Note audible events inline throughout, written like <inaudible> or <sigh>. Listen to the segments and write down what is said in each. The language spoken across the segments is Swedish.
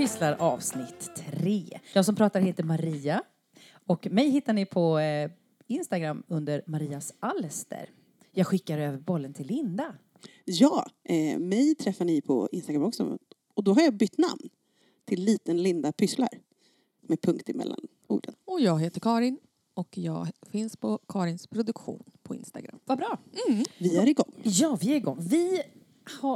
Pysslar avsnitt 3. Jag som pratar heter Maria och mig hittar ni på eh, Instagram under Marias Alster. Jag skickar över bollen till Linda. Ja, eh, mig träffar ni på Instagram också. Och då har jag bytt namn till Liten Linda Pysslar. Med punkt emellan orden. Och jag heter Karin och jag finns på Karins produktion på Instagram. Vad bra. Vi är igång. Ja, vi är igång. Vi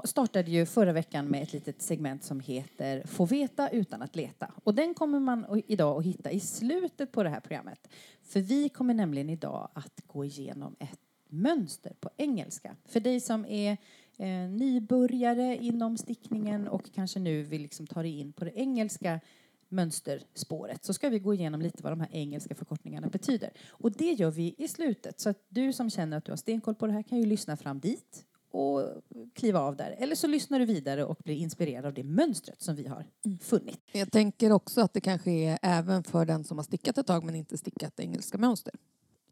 startade ju förra veckan med ett litet segment som heter Få veta utan att leta. Och den kommer man idag att hitta i slutet på det här programmet. För vi kommer nämligen idag att gå igenom ett mönster på engelska. För dig som är eh, nybörjare inom stickningen och kanske nu vill liksom ta dig in på det engelska mönsterspåret så ska vi gå igenom lite vad de här engelska förkortningarna betyder. Och det gör vi i slutet. Så att du som känner att du har stenkoll på det här kan ju lyssna fram dit och kliva av där. Eller så lyssnar du vidare och blir inspirerad av det mönstret som vi har funnit. Jag tänker också att det kanske är även för den som har stickat ett tag men inte stickat engelska mönster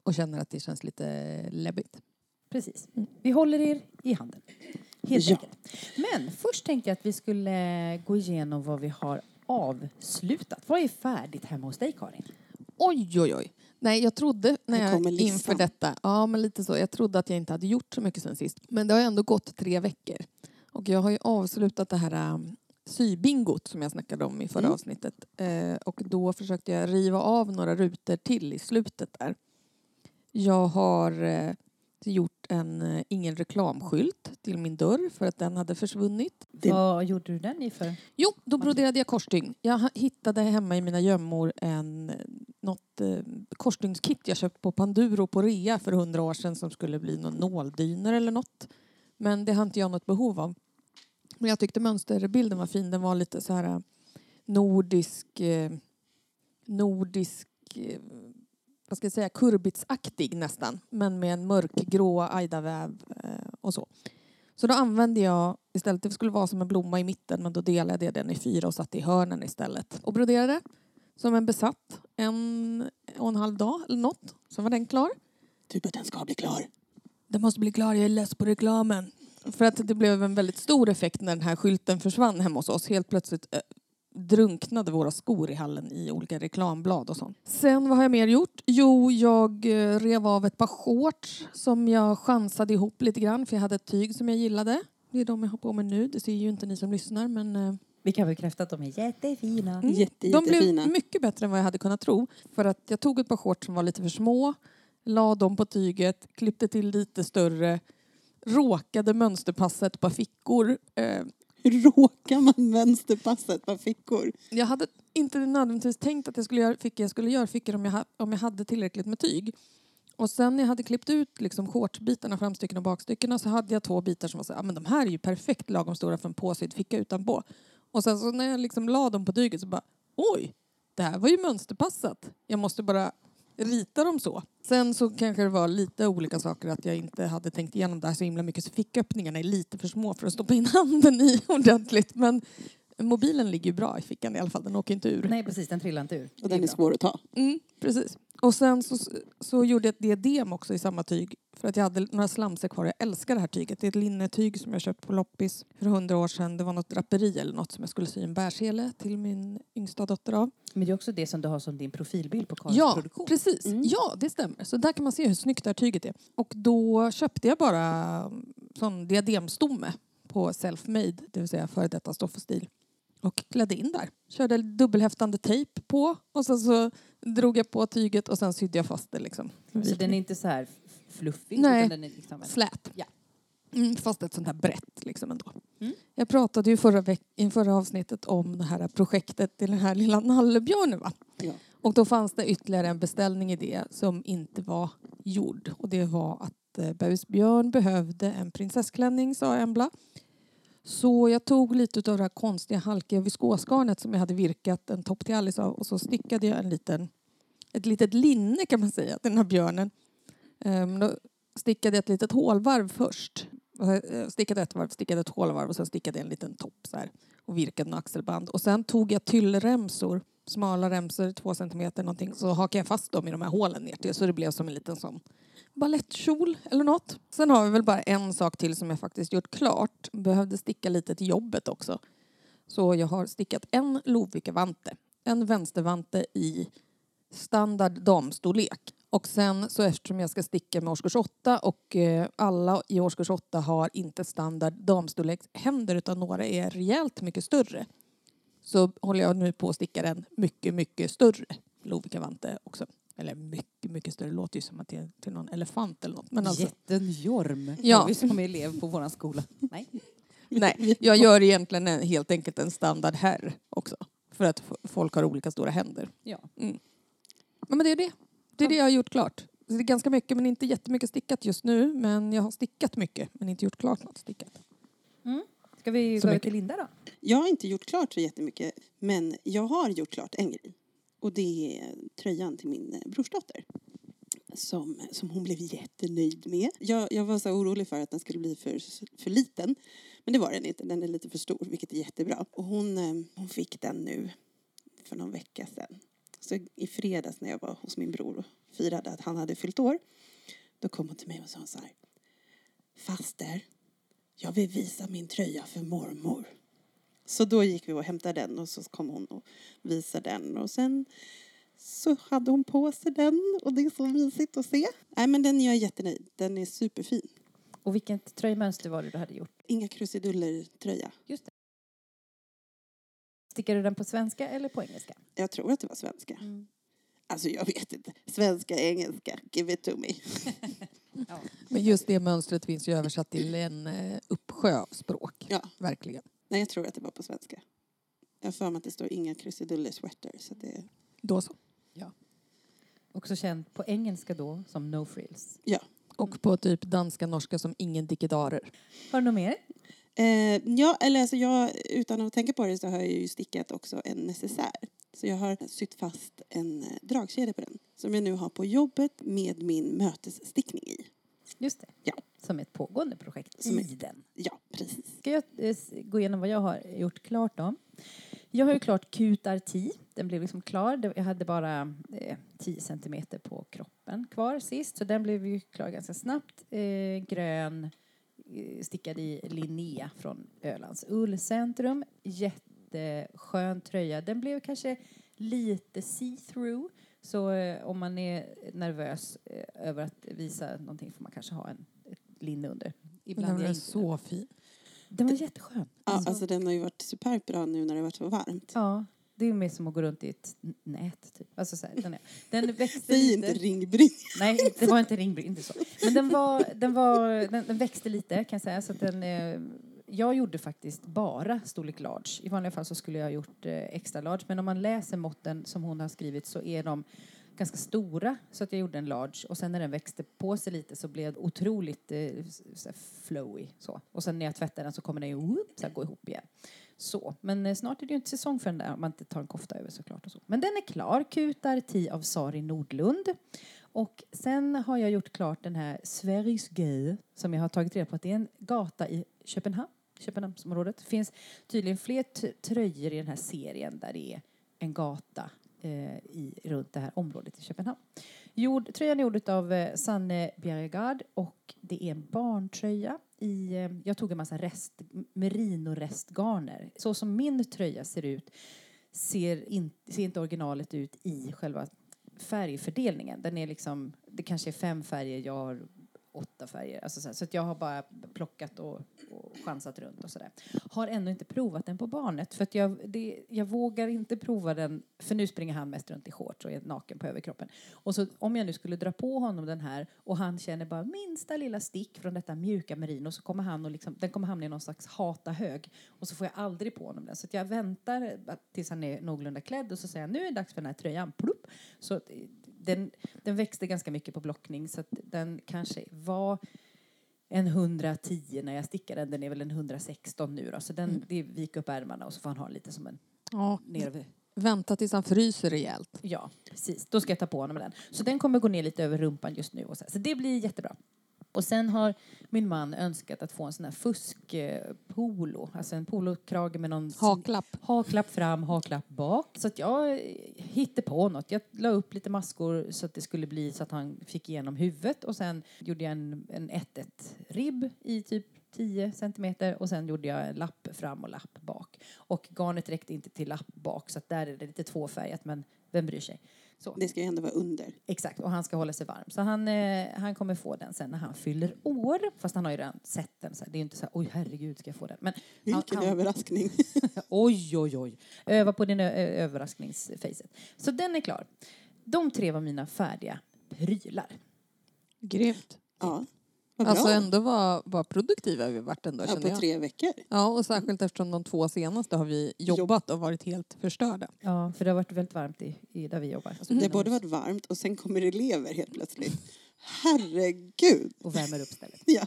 och känner att det känns lite läbbigt. Precis. Vi håller er i handen. Helt Ja. enkelt. Men först tänkte jag att vi skulle gå igenom vad vi har avslutat. Vad är färdigt hemma hos dig, Karin? Oj, oj, oj. Nej, jag trodde när jag inför detta, ja men lite så, jag trodde att jag inte hade gjort så mycket sen sist. Men det har ändå gått tre veckor. Och jag har ju avslutat det här um, sybingot som jag snackade om i förra Mm. avsnittet. Eh, och då försökte jag riva av några rutor till i slutet där. Jag har eh, gjort en eh, ingen reklamskylt till min dörr för att den hade försvunnit. Det- Vad gjorde du den i för? Jo, då broderade jag korsstygn. Jag hittade hemma i mina gömmor en, eh, något eh, korsstygnskit jag köpt på Panduro på rea för hundra år sedan som skulle bli någon nåldyner eller något. Men det har inte jag något behov av. Men jag tyckte mönsterbilden var fin. Den var lite så här eh, nordisk, eh, nordisk eh, vad ska jag säga, kurbitsaktig nästan. Men med en mörkgrå ajdaväv eh, och så. Så då använde jag istället, det skulle vara som en blomma i mitten men då delade jag den i fyra och satte i hörnen istället. Och broderade som en besatt en och en halv dag eller något. Så var den klar. Typ att den ska bli klar. Den måste bli klar, jag är less på reklamen. För att det blev en väldigt stor effekt när den här skylten försvann hemma hos oss. Helt plötsligt eh, drunknade våra skor i hallen i olika reklamblad och sånt. Sen vad har jag mer gjort? Jo, jag eh, rev av ett par shorts som jag chansade ihop lite grann för jag hade ett tyg som jag gillade. Det är de jag har på mig nu. Det ser ju inte ni som lyssnar men eh, Vi kan bekräfta att de är jättefina. Mm. Jätte, de blev mycket bättre än vad jag hade kunnat tro. För att jag tog ett par shorts som var lite för små, la dem på tyget, klippte till lite större, råkade mönsterpassa ett par fickor. Eh, råkar man vänsterpasset på fickor? jag hade inte nödvändigtvis tänkt att jag skulle göra fickor, jag skulle göra fickor om jag, om jag hade tillräckligt med tyg. Och sen när jag hade klippt ut liksom shortsbitarna, framstycken och bakstyckena, så hade jag två bitar som var så här, ah, men de här är ju perfekt lagom stora för en påsydd ficka utanpå. Och sen så när jag liksom la dem på tyget så bara, oj, det här var ju mönsterpassat. Jag måste bara rita dem så. Sen så kanske det var lite olika saker att jag inte hade tänkt igenom det här så himla mycket så ficköppningarna är lite för små för att stoppa in <laughs> handen i ordentligt. Men mobilen ligger ju bra i fickan i alla fall, den åker inte ur. Nej, precis. Den trillar inte ur. Och den är svår att ta. Mm, precis. Och sen så, så gjorde jag ett diadem också i samma tyg. För att jag hade några slamsor kvar. Jag älskar det här tyget. Det är ett linnetyg som jag köpt på loppis för hundra år sedan. Det var något draperi eller något som jag skulle sy en bärsele till min yngsta dotter av. Men det är också det som du har som din profilbild på Karins Ja, produktion. precis. Mm. Ja, det stämmer. Så där kan man se hur snyggt det här tyget är. Och då köpte jag bara sån diademstomme på Selfmade, det vill säga före detta Stoff och stil. Och klädde in där. Körde dubbelhäftande tejp på och sen så drog jag på tyget och sen sydde jag fast det liksom. Så den är inte så här fluffig? Nej. Utan den är liksom en... Slät. Ja. Mm, fast ett sånt här brett liksom ändå. Mm. Jag pratade ju förra, veck- i förra avsnittet om det här projektet till den här lilla nallebjörnen va? Ja. Och då fanns det ytterligare en beställning i det som inte var gjord. Och det var att eh, Björn behövde en prinsessklänning sa Embla. Så jag tog lite av det här konstiga halkiga viskosgarnet som jag hade virkat en topp till Alice av och så stickade jag en liten, ett litet linne kan man säga till den här björnen. Ehm, då stickade jag ett litet hålvarv först. Eh, stickade ett varv, stickade ett hålvarv och sen stickade jag en liten topp så här och virkade några axelband. Och sen tog jag tyllremsor, smala remsor, två centimeter någonting, så hakade jag fast dem i de här hålen ner till så det blev som en liten sån balettkjol eller något. Sen har vi väl bara en sak till som jag faktiskt gjort klart. Behövde sticka lite till jobbet också. Så jag har stickat en Lovikka-vante, en vänstervante i standard damstorlek. Och sen så eftersom jag ska sticka med årskurs 8 och eh, alla i årskurs 8 har inte standard damstorlek händer utan några är rejält mycket större. Så håller jag nu på att sticka den mycket, mycket större Lovikka-vante också. Eller mycket, mycket större. Det låter ju som att det är till någon elefant eller något. Men alltså, Jättenjorm. Ja. Har vi som elev på vår skola. <laughs> Nej. <laughs> nej, jag gör egentligen en, helt enkelt en standard här också. För att folk har olika stora händer. Ja. Ja, men det är det. Det är det jag har gjort klart. Det är ganska mycket men inte jättemycket stickat just nu. Men jag har stickat mycket men inte gjort klart något stickat. Ska vi Så gå över mycket. till Linda då? Jag har inte gjort klart så jättemycket, men jag har gjort klart en grej. Och det är tröjan till min eh, brorsdotter. Som, som hon blev jättenöjd med. Jag, jag var så orolig för att den skulle bli för, för liten. Men det var den inte. Den är lite för stor, vilket är jättebra. Och hon, eh, hon fick den nu för någon vecka sedan. Så i fredags när jag var hos min bror och firade att han hade fyllt år. Då kom hon till mig och sa så här. Faster, jag vill visa min tröja för mormor. Så då gick vi och hämtade den och så kom hon och visade den och sen så hade hon på sig den och det är så mysigt att se. Nej men den är jag jättenöjd. Den är superfin. Och vilket tröjmönster var det du hade gjort? Inga krusiduller tröja. Just det. Stickar du den på svenska eller på engelska? Jag tror att det var svenska. Alltså jag vet inte. Svenska, engelska, give it to me. <laughs> Men just det mönstret finns ju översatt till en eh, uppsjö av språk. Ja. Verkligen. Nej jag tror att det var på svenska. Jag har för mig att det står inga krusiduller sweater. Så det, Då så. Också känd på engelska då som No Frills. ja. Och på typ danska, norska som ingen dickedarer. Har du något mer? Eh, ja, eller alltså jag, utan att tänka på det så har jag ju stickat också en necessär. Så jag har sytt fast en eh, dragkedja på den. Som jag nu har på jobbet med min mötesstickning i. Just det. Ja. Som ett pågående projekt Som i ett- den. Ja, precis. Ska jag eh, gå igenom vad jag har gjort klart då? Jag har ju klart Kutarti. Den blev liksom klar. Jag hade bara eh, 10 centimeter på kroppen kvar sist. Så den blev ju klar ganska snabbt. Eh, grön, eh, stickad i Linnea från Ölands ullcentrum. Jätteskön tröja. Den blev kanske lite see-through. Så eh, om man är nervös eh, över att visa någonting får man kanske ha en, linne under. Ibland Den är jag så fin. den var jätteskön. Ja, alltså den har ju varit superbt bra nu när det har varit så varmt. Ja, det är mer som att gå runt i ett nät. Typ. Alltså så här, den, är, den <laughs> växte Säg lite. <laughs> inte ringbrynja. Nej, det var inte så. Men den, var, den, var, den, den växte lite kan jag säga. Så att den, eh, jag gjorde faktiskt bara storlek large. I vanliga fall så skulle jag ha gjort eh, extra large. Men om man läser måtten som hon har skrivit så är de ganska stora. Så att jag gjorde en large. Och sen när den växte på sig lite så blev det otroligt eh, så här flowy. Så. Och sen när jag tvättar den så kommer den ju whoop, så gå ihop igen. Så, men eh, snart är det ju inte säsong för den där om man inte tar en kofta över såklart. Och så. Men den är klar, Kutar 10 av Sari Nordlund. Och sen har jag gjort klart den här Sveriges Gay som jag har tagit reda på att det är en gata i Köpenhamn, Köpenhamnsområdet. Det finns tydligen fler tröjor i den här serien där det är en gata eh, i, runt det här området i Köpenhamn. Jord, tröjan är gjord av eh, Sanne Bjerregard och det är en barntröja i, eh, jag tog en massa rest, merinorestgarner. Så som min tröja ser ut ser, in, ser inte originalet ut i själva färgfördelningen. Den är liksom, det kanske är fem färger, jag har åtta färger. Alltså så, här, så att jag har bara plockat och chansat runt och sådär. Har ännu inte provat den på barnet för att jag, det, jag vågar inte prova den för nu springer han mest runt i shorts och är naken på överkroppen. Och så om jag nu skulle dra på honom den här och han känner bara minsta lilla stick från detta mjuka merino så kommer han och liksom, den kommer hamna i någon slags hata hög och så får jag aldrig på honom den. Så att jag väntar tills han är någorlunda klädd och så säger jag nu är det dags för den här tröjan. Plupp. Så att, den, den växte ganska mycket på blockning så att den kanske var en 110 när jag stickade den. Den är väl en 116 nu då. Så den, det viker upp ärmarna och så får han ha lite som en Ja, nerv. vänta tills han fryser rejält. Ja, precis. Då ska jag ta på honom den. Så den kommer gå ner lite över rumpan just nu. Och så, här. så det blir jättebra. Och sen har min man önskat att få en sån här fusk-polo. Alltså en polokrage med någon Haklapp. haklapp fram, haklapp bak. Så att jag hittade på något. Jag la upp lite maskor så att det skulle bli så att han fick igenom huvudet och sen gjorde jag en, en 1-1 ribb i typ 10 centimeter och sen gjorde jag en lapp fram och lapp bak. Och garnet räckte inte till lapp bak så att där är det lite tvåfärgat men vem bryr sig? Så. Det ska ju ändå vara under. Exakt, och han ska hålla sig varm. Så han, eh, han kommer få den sen när han fyller år. Fast han har ju redan sett den. Så det är ju inte så här, oj herregud ska jag få den. Men Vilken han, han, överraskning. <laughs> oj, oj, oj. Öva på din ö- ö- överraskningsfacet. Så den är klar. De tre var mina färdiga prylar. Grymt. Ja. Alltså ändå vad, vad produktiva vi varit ändå ja, på jag. tre veckor. Ja, och särskilt eftersom de två senaste har vi jobbat och varit helt förstörda. Ja, för det har varit väldigt varmt i, i där vi jobbar. Alltså, Det har både varit varmt och sen kommer elever helt plötsligt. Herregud! Och värmer upp stället. <laughs> Ja,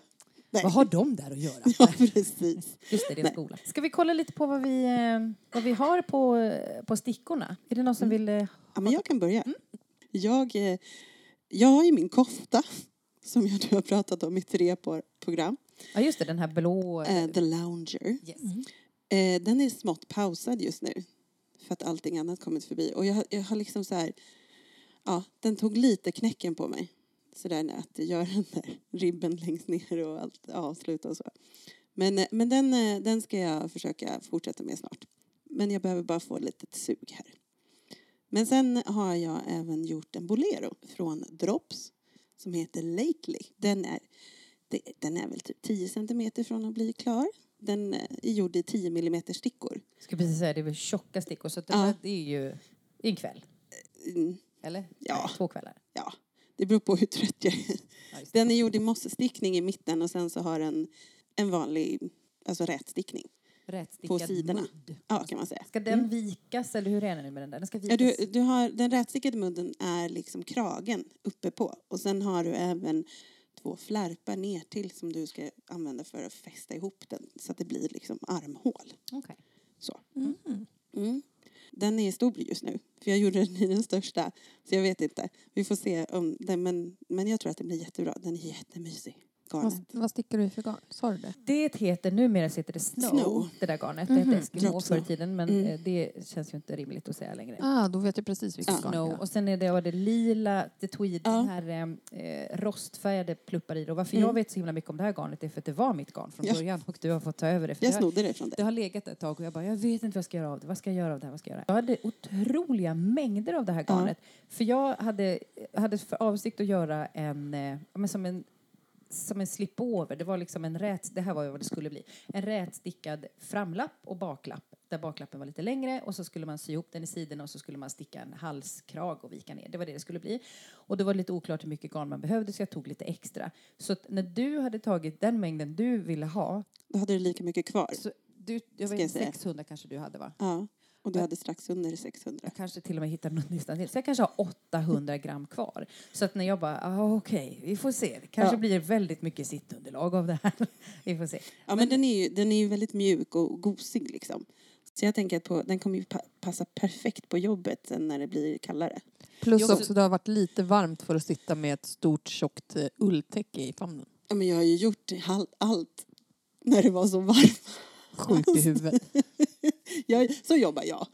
nej. Vad har de där att göra? <laughs> ja precis. Just det, det är Nej. skola. Ska vi kolla lite på vad vi, eh, vad vi har på, eh, på stickorna? Är det någon som vill... eh, Ja, men jag kan börja. Jag, eh, jag har ju min kofta som jag nu har pratat om i tre på- program. Ja, just det, den här blå... Eh, The Lounger. yes. Eh, den är smått pausad just nu. För att allting annat kommit förbi. Och jag, har- jag har liksom så här... Ja, den tog lite knäcken på mig. Så där att göra den där ribben längst ner och allt avsluta och så. Men, eh, men den, eh, den ska jag försöka fortsätta med snart. Men jag behöver bara få lite sug här. Men sen har jag även gjort en bolero från Drops som heter Lately. Den är, den är väl typ 10 centimeter från att bli klar. Den eh, är gjord i 10 millimeter stickor. Ska precis säga, det är väl tjocka stickor så det, Ja. det är ju det är en kväll. Mm, Eller? Ja. Nej, två kvällar. Ja, det beror på hur trött jag är. Ja. Den är gjord i mossestickning i mitten och sen så har den en vanlig, alltså rätstickning. Rätstickad på sidorna. mudd. Ja, kan man säga. Ska den vikas eller hur är det nu med den där? Den ska Ja, vikas. du, du har, den rätstickade mudden är liksom kragen uppe på och sen har du även två flärpar ner till som du ska använda för att fästa ihop den så att det blir liksom armhål. Okej. Så. Mm. Mm. Den är stor just nu, för jag gjorde den i den största. Så jag vet inte. Vi får se om den, men, men jag tror att det blir jättebra. Den är jättemysig. Garnet. Vad, vad stickar du i för garn? Sa du det? Det heter, numera heter det Snow, Snow. det där garnet. Mhm. Det hette Eskimo Drop förr i tiden men Mm. eh, det känns ju inte rimligt att säga längre. Ah, då vet jag precis vilket Ja. garn Snow. det är. Och sen är det, var det lila, det tweed, Ja. den här eh, rostfärgade pluppar i det. Och varför Mm. jag vet så himla mycket om det här garnet är för att det var mitt garn från Ja. början och du har fått ta över det. För Jag det, har, snodde det från dig. det har legat ett tag och jag bara, jag vet inte vad jag ska göra av det. Vad ska jag göra av det här? Vad ska jag göra? Jag hade otroliga mängder av det här Ja. garnet. För jag hade, hade för avsikt att göra en, eh, ja, men som en som en slipover. Det var liksom en rät, det här var vad det skulle bli. En rätstickad framlapp och baklapp. Där baklappen var lite längre och så skulle man sy ihop den i sidorna och så skulle man sticka en halskrag och vika ner. Det var det det skulle bli. Och det var lite oklart hur mycket garn man behövde så jag tog lite extra. Så när du hade tagit den mängden du ville ha. Då hade du lika mycket kvar. Så du, jag vet, jag säga. 600 kanske du hade va? Ja. Och du Men- hade strax under 600. Jag kanske till och med hittade något till. Så jag kanske har 800 gram kvar. Så att när jag bara, ah, okej, vi får se. Det kanske Ja. blir väldigt mycket sittunderlag av det här. <laughs> vi får se. Ja, men, den, är ju, den är ju väldigt mjuk och gosig liksom. Så jag tänker att på, den kommer ju pa- passa perfekt på jobbet sen när det blir kallare. Plus också- också det har varit lite varmt för att sitta med ett stort tjockt eh, ulltäcke i famnen. Ja, men jag har ju gjort all, allt när det var så varmt. Sjuk i huvudet. <laughs> Jag, så jobbar jag.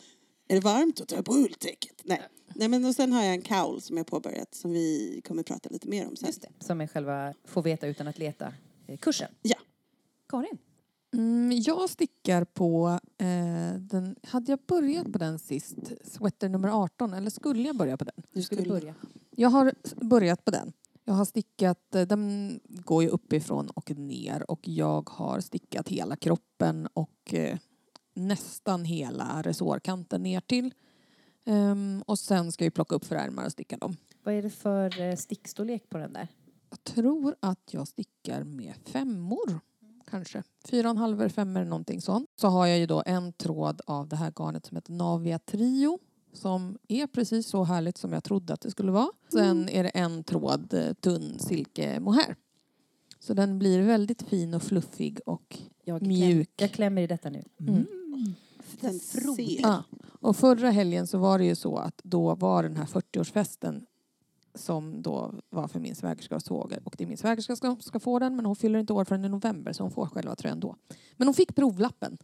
Är det varmt då tar jag på ulltäcket. Nej. Nej men och sen har jag en kaul som jag påbörjat som vi kommer prata lite mer om sen. Just det. Som är själva få veta utan att leta eh, kursen. Ja. Karin. Mm, jag stickar på eh, den, hade jag börjat på den sist, sweater nummer 18, eller skulle jag börja på den? Du skulle börja. Jag har börjat på den. Jag har stickat, eh, den går ju uppifrån och ner och jag har stickat hela kroppen och eh, nästan hela resårkanten ner till. Ehm, och sen ska jag plocka upp för ärmar och sticka dem. Vad är det för eh, stickstorlek på den där? Jag tror att jag stickar med femmor. Kanske. Fyra och en halv, fem eller någonting sånt. Så har jag ju då en tråd av det här garnet som heter Navia Trio. Som är precis så härligt som jag trodde att det skulle vara. Sen är det en tråd eh, tunn silke mohair. Så den blir väldigt fin och fluffig och Jag, Mjuk. Kläm, jag klämmer i detta nu. Mm. Den Frodig. ser. Ja. Och förra helgen så var det ju så att då var den här 40-årsfesten som då var för min svägerskas svåger. Och det är min svägerska som ska få den men hon fyller inte år förrän i november så hon får själva tröjan då. Men hon fick provlappen.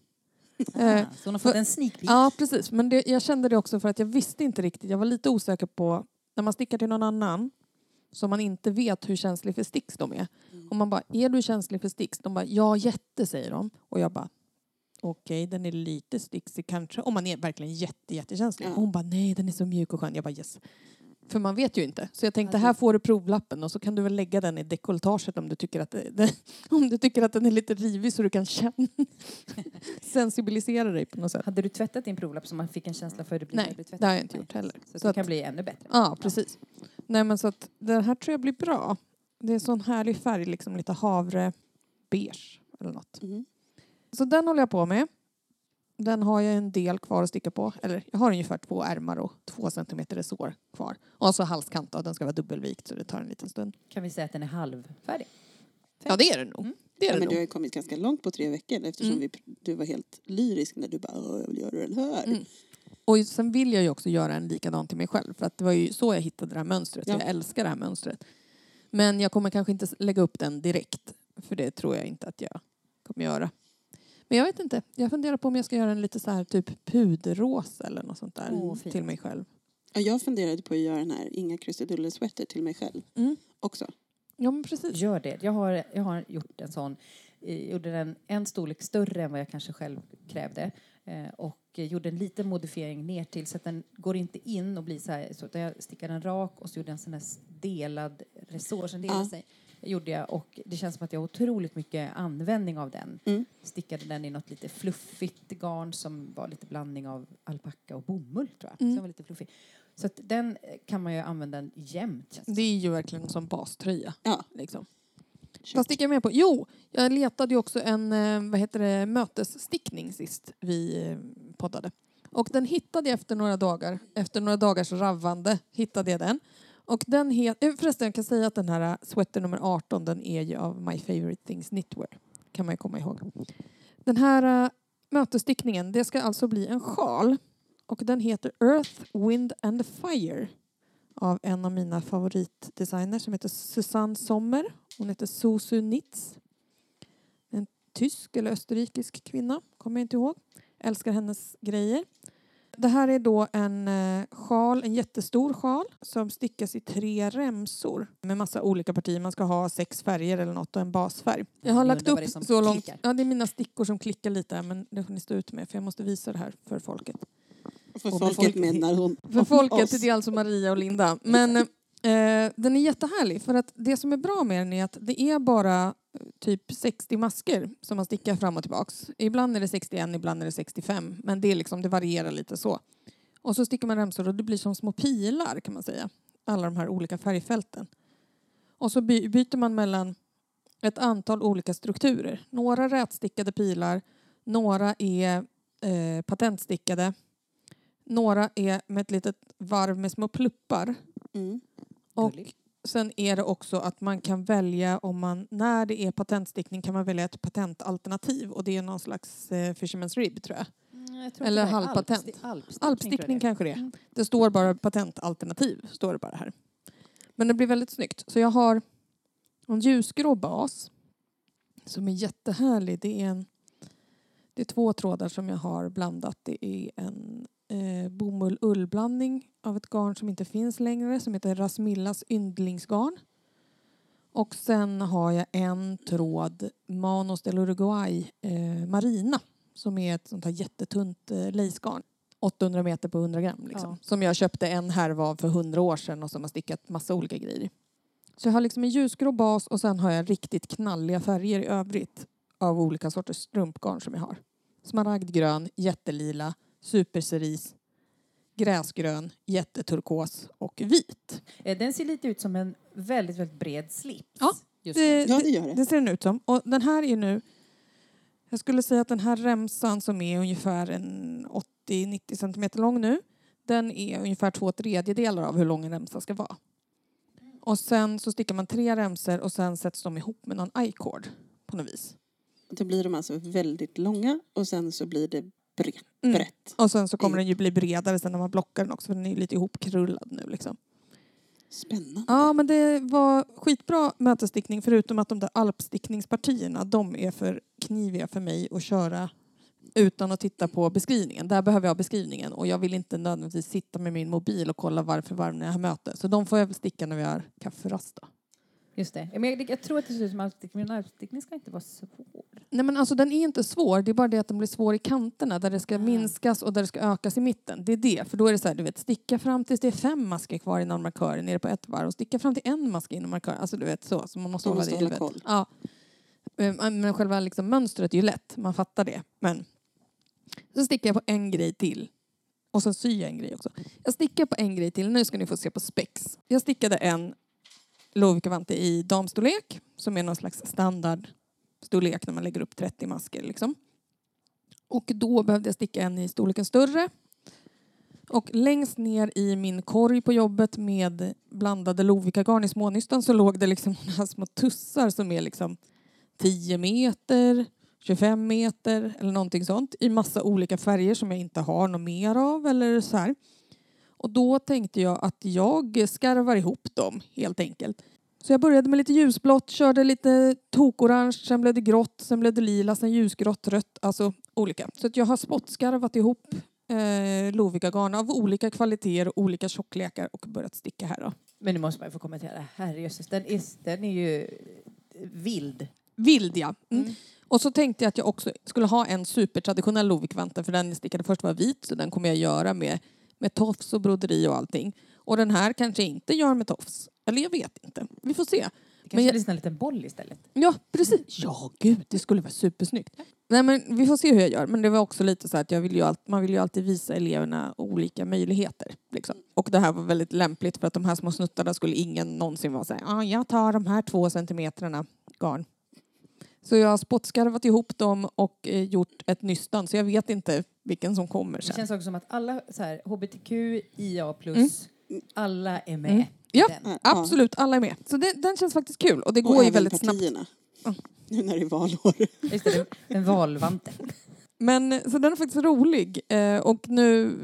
Eh, Ah, så hon har fått en sneak peek. ja precis, men det, jag kände det också för att jag visste inte riktigt. Jag var lite osäker på när man stickar till någon annan som man inte vet hur känslig för sticks de är. Och man bara, är du känslig för sticks? De bara, ja jätte säger de. Och jag bara, okej den är lite sticksig kanske. Om man är verkligen jätte, jättekänslig. Ja. Och hon bara, nej den är så mjuk och skön. Jag bara, yes. För man vet ju inte. Så jag tänkte, Ja, här får du provlappen och så kan du väl lägga den i dekolletaget om du tycker att, det, <laughs> om du tycker att den är lite rivig så du kan känna, <laughs> sensibilisera dig på något sätt. Hade du tvättat din provlapp så man fick en känsla för hur det blir Nej, det har jag inte gjort heller. Så, Så det att- kan bli ännu bättre. Ja, precis. Nej men så att den här tror jag blir bra. Det är sån härlig färg, liksom lite havre beige eller något. Mm. Så den håller jag på med. Den har jag en del kvar att sticka på. Eller jag har ungefär två ärmar och två centimeter resår kvar. Och så halskant då, den ska vara dubbelvikt så det tar en liten stund. Kan vi säga att den är halvfärdig? Ja det är det nog. Mm. Det är Ja, det men du har ju kommit ganska långt på tre veckor eftersom Mm. vi, du var helt lyrisk när du bara jag vill göra den här. Mm. Och sen vill jag ju också göra en likadan till mig själv. För att det var ju så jag hittade det här mönstret. Ja. Jag älskar det här mönstret. Men jag kommer kanske inte lägga upp den direkt. För det tror jag inte att jag kommer göra. Men jag vet inte. Jag funderar på om jag ska göra en lite så här typ puderrosa eller något sånt där. Åh, fint. till mig själv. Ja, jag funderade på att göra den här Inga krusiduller sweater till mig själv Mm. också. Ja men precis. Gör det. Jag har, jag har gjort en sån. eh, Gjorde den en storlek större än vad jag kanske själv krävde. Eh, och eh, gjorde en liten modifiering ner till så att den går inte in och blir så här. Så att jag stickade den rak och så gjorde jag en sån här s- delad resår som delade Ja. sig. Gjorde jag och det känns som att jag har otroligt mycket användning av den. Mm. Stickade den i något lite fluffigt garn som var lite blandning av alpacka och bomull tror jag. Mm. Så den var lite fluffig. Så att den eh, kan man ju använda jämt. det är ju verkligen som baströja. Ja, Liksom. Vad sticker jag med på? Jo, jag letade ju också en eh, vad heter det, mötesstickning sist vi eh, poddade. Och den hittade jag efter några dagar. Efter några dagars ravvande hittade jag den. Och den heter, eh, förresten jag kan säga att den här eh, sweater nummer 18 den är ju av My Favorite Things Knitwear. Kan man ju komma ihåg. Den här eh, mötesstickningen, det ska alltså bli en sjal. Och den heter Earth, Wind and Fire. Av en av mina favoritdesigners som heter Susanne Sommer. Hon heter Susu Nitz. En tysk eller österrikisk kvinna, kommer jag inte ihåg. Älskar hennes grejer. Det här är då en eh, sjal, en jättestor sjal som stickas i tre remsor med massa olika partier. Man ska ha sex färger eller något och en basfärg. Jag har lagt upp så långt. klickar. Ja, det är mina stickor som klickar lite men det får ni stå ut med för jag måste visa det här för folket. För Och folket folk- menar hon För folket oss. det är alltså Maria och Linda. Men eh, den är jättehärlig för att det som är bra med den är att det är bara eh, typ 60 masker som man stickar fram och tillbaks. Ibland är det 61, ibland är det 65. Men det, är liksom, det varierar lite så. Och så stickar man remsor och det blir som små pilar kan man säga. Alla de här olika färgfälten. Och så by- byter man mellan ett antal olika strukturer. Några rätstickade pilar, några är eh, patentstickade några är med ett litet varv med små pluppar. Mm. Och. Sen är det också att man kan välja om man, när det är patentstickning kan man välja ett patentalternativ och det är någon slags eh, Fisherman's Rib tror jag. Mm, jag Eller det halvpatent. alpsti- Alpstickning, Alpstickning jag kanske det är. Mm. Det står bara patentalternativ, står det bara här. Men det blir väldigt snyggt. Så jag har en ljusgrå bas som är jättehärlig. Det är, en, det är två trådar som jag har blandat. Det är en eh, bomull-ullblandning av ett garn som inte finns längre som heter Rasmillas yndlingsgarn. Och sen har jag en tråd Manos del Uruguay eh, Marina som är ett sånt här jättetunt eh, lacegarn. 800 meter på 100 gram. Liksom. Ja. Som jag köpte en härva av för 100 år sedan och som har stickat massa olika grejer i. Så jag har liksom en ljusgrå bas och sen har jag riktigt knalliga färger i övrigt av olika sorters strumpgarn som jag har. Smaragdgrön, jättelila, supercerise, gräsgrön, jätteturkos och vit. Eh, Den ser lite ut som en väldigt, väldigt bred slips. Ja, just det-. Ja, det gör det. Det ser den ut som. Och den här är nu... Jag skulle säga att den här remsan som är ungefär en 80-90 centimeter lång nu. Den är ungefär två tredjedelar av hur lång en remsa ska vara. Och sen så stickar man tre remsor och sen sätts de ihop med någon i-cord på något vis. Då blir de alltså väldigt långa och sen så blir det brett. Mm. brett. Och sen så kommer den ju bli bredare sen när man blockar den också för den är ju lite ihopkrullad nu liksom. Spännande. Ja men det var skitbra mötesstickning förutom att de där alpstickningspartierna de är för kniviga för mig att köra utan att titta på beskrivningen. Där behöver jag beskrivningen och jag vill inte nödvändigtvis sitta med min mobil och kolla varv för varv när jag har möte. Så de får jag väl sticka när vi har kafferast då. Just det. Men jag, jag tror att det ser ut som armstickning, men armstickning ska inte vara svår. Nej men alltså den är inte svår, det är bara det att den blir svår i kanterna där det ska Ah. minskas och där det ska ökas i mitten. Det är det, för då är det så här, du vet, sticka fram tills det är fem masker kvar innan markören nere på ett varv och sticka fram till en mask innan markören. Alltså du vet så, så man måste Man hålla måste det i huvudet. Ja. Eh, Men själva liksom mönstret är ju lätt, man fattar det. Men så stickar jag på en grej till. Och sen syr jag en grej också. Jag stickar på en grej till, nu ska ni få se på spex. Jag stickade en Lovikkavante i damstorlek som är någon slags standardstorlek när man lägger upp 30 masker. Liksom. Och då behövde jag sticka en i storleken större. Och längst ner i min korg på jobbet med blandade lovikkagarn i smånystan så låg det liksom <laughs> några små tussar som är liksom 10 meter, 25 meter eller någonting sånt i massa olika färger som jag inte har något mer av eller så här. Och då tänkte jag att jag skarvar ihop dem helt enkelt. Så jag började med lite ljusblått, körde lite tokorange, sen blev det grått, sen blev det lila, sen ljusgrått, rött, alltså olika. Så att jag har spottskarvat ihop eh, Lovikka-garn av olika kvaliteter olika tjocklekar och börjat sticka här då. Men nu måste man ju få kommentera. Herrejösses, den är, den är ju vild. Vild ja. Mm. Mm. Och så tänkte jag att jag också skulle ha en supertraditionell Lovikvante för den jag stickade först var vit så den kommer jag göra med, med tofs och broderi och allting. Och den här kanske jag inte gör med tofs. Eller jag vet inte. Vi får se. Det Men kanske jag- blir en liten boll istället. Ja, precis. Ja, gud, det skulle vara supersnyggt. Nej, men vi får se hur jag gör. Men det var också lite så att jag vill ju allt, man vill ju alltid visa eleverna olika möjligheter. Liksom. Och det här var väldigt lämpligt för att de här små snuttarna skulle ingen någonsin vara så här, ah, jag tar de här två centimetrarna garn. Så jag har spottskarvat ihop dem och eh, gjort ett nystan så jag vet inte vilken som kommer Det sen. känns också som att alla så här, hbtq, IA+, Mm. alla är med. Mm. Ja. Ja. Absolut, alla är med. Så det, den känns faktiskt kul och det Och går ju väldigt snabbt. partierna. Ja. Nu när det är valår. Just det, en valvante. <laughs> Men så den är faktiskt rolig. Eh, och nu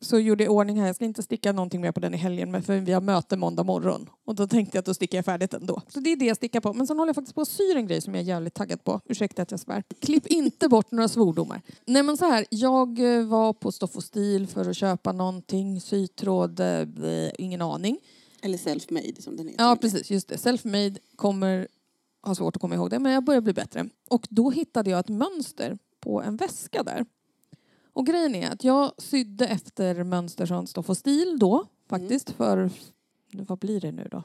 så gjorde jag ordning här. Jag ska inte sticka någonting mer på den i helgen men för vi har möte måndag morgon. Och då tänkte jag att då stickar jag färdigt ändå. Så det är det jag stickar på. Men sen håller jag faktiskt på att sy en grej som jag är jävligt taggad på. Ursäkta att jag svär. Klipp inte bort några svordomar. Nej men så här, jag eh, var på Stoff och Stil för att köpa någonting. Sytråd, eh, bleh, ingen aning. Eller self-made som den heter. Ja, precis. Just det. Self-made kommer ha svårt att komma ihåg det, men jag börjar bli bättre. Och då hittade jag ett mönster på en väska där. Och grejen är att jag sydde efter mönster från Stoff och Stil då, faktiskt, för, vad blir det nu då?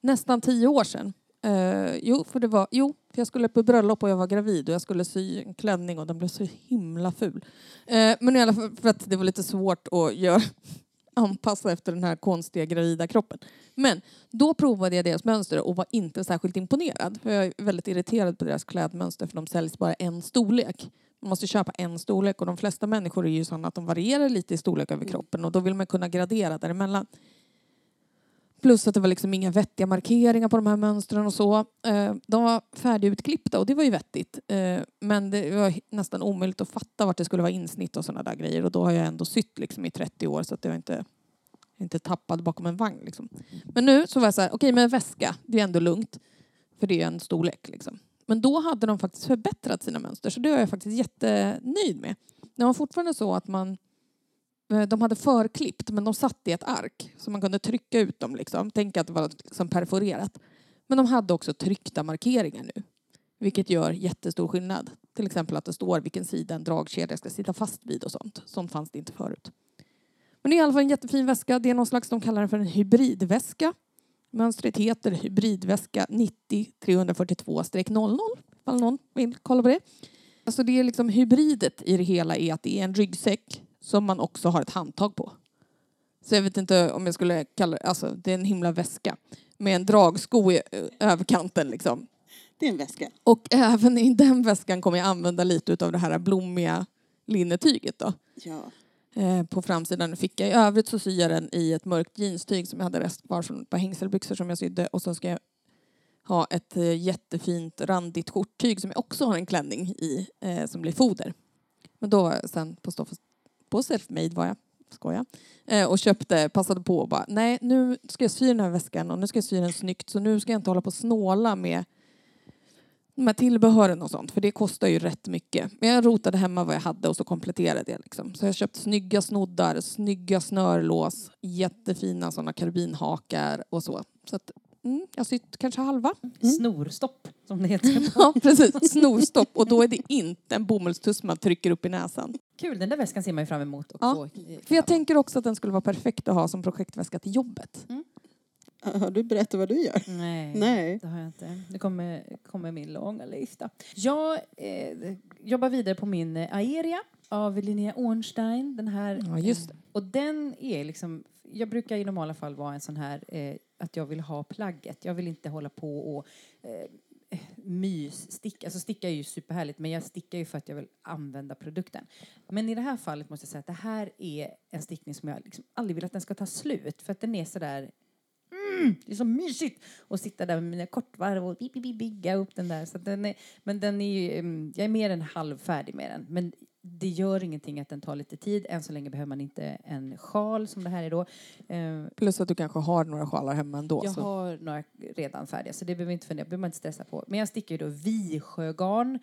Nästan tio år sedan. Eh, jo, för det var, jo, för jag skulle på bröllop och jag var gravid och jag skulle sy en klänning och den blev så himla ful. Eh, men i alla fall för att det var lite svårt att göra, anpassa efter den här konstiga gravida kroppen. Men då provade jag deras mönster och var inte särskilt imponerad. För jag är väldigt irriterad på deras klädmönster för de säljs bara en storlek. Man måste köpa en storlek och de flesta människor är ju sådana att de varierar lite i storlek över kroppen och då vill man kunna gradera däremellan. Plus att det var liksom inga vettiga markeringar på de här mönstren och så. Eh, de var färdigutklippta och det var ju vettigt. Eh, men det var nästan omöjligt att fatta vart det skulle vara insnitt och sådana där grejer. Och då har jag ändå sytt liksom i 30 år så att jag inte, inte tappad bakom en vagn. Liksom. Men nu så var jag så här, okej men väska, det är ändå lugnt. För det är en storlek liksom. Men då hade de faktiskt förbättrat sina mönster så det är jag faktiskt jättenöjd med. Det var fortfarande så att man Eh, de hade förklippt men de satt i ett ark så man kunde trycka ut dem. Liksom. Tänk att det var liksom perforerat. Men de hade också tryckta markeringar nu. Vilket gör jättestor skillnad. Till exempel att det står vilken sida en dragkedja ska sitta fast vid och sånt. Sånt fanns det inte förut. Men det är i alla fall en jättefin väska. Det är någon slags, de kallar den för en hybridväska. Mönstret heter hybridväska 90 342-00 ifall någon vill kolla på det. Alltså det är liksom hybridet i det hela är att det är en ryggsäck som man också har ett handtag på. Så jag vet inte om jag skulle kalla det, alltså det är en himla väska med en dragsko i ö, överkanten liksom. Det är en väska. Och även i den väskan kommer jag använda lite av det här blommiga linnetyget då. Ja. Eh, på framsidan fick jag. I övrigt så syr jag den i ett mörkt jeanstyg som jag hade rest kvar från ett par hängselbyxor som jag sydde och så ska jag ha ett eh, jättefint randigt skjorttyg som jag också har en klänning i eh, som blir foder. Men då var jag sen på Stoff på Selfmade var jag, skoja, eh, och köpte, passade på och bara nej nu ska jag sy den här väskan och nu ska jag sy den snyggt så nu ska jag inte hålla på och snåla med de här tillbehören och sånt för det kostar ju rätt mycket. Men jag rotade hemma vad jag hade och så kompletterade jag liksom. Så jag köpte snygga snoddar, snygga snörlås, jättefina sådana karbinhakar och så. Så att Mm, jag har sytt kanske halva. Snorstopp, som det heter. <laughs> Ja, precis. Snorstopp. Och då är det inte en bomullstuss man trycker upp i näsan. Kul, den där väskan ser man ju fram emot. Och Ja, För jag tänker också att den skulle vara perfekt att ha som projektväska till jobbet. Har du berättat vad du gör? Nej, Nej. det har jag inte. Det kommer, kommer min långa lista. Jag eh, jobbar vidare på min eh, Aeria av Linnea Ornstein. Den här, Ja, just eh, Och den är liksom... Jag brukar i normala fall vara en sån här eh, att jag vill ha plagget. Jag vill inte hålla på och eh, mys, sticka. Alltså sticka är ju superhärligt men jag stickar ju för att jag vill använda produkten. Men i det här fallet måste jag säga att det här är en stickning som jag liksom aldrig vill att den ska ta slut för att den är sådär Mm, det är så mysigt att sitta där med mina kortvarv och bi, bi, bi, bygga upp den där. Så den är, men den är ju, mm, jag är mer än halvfärdig med den. Men det gör ingenting att den tar lite tid. Än så länge behöver man inte en sjal som det här är då. Eh, Plus att du kanske har några sjalar hemma ändå. jag så. har några redan färdiga så det behöver inte fundera behöver man inte stressa på. Men jag stickar ju då visjögarn.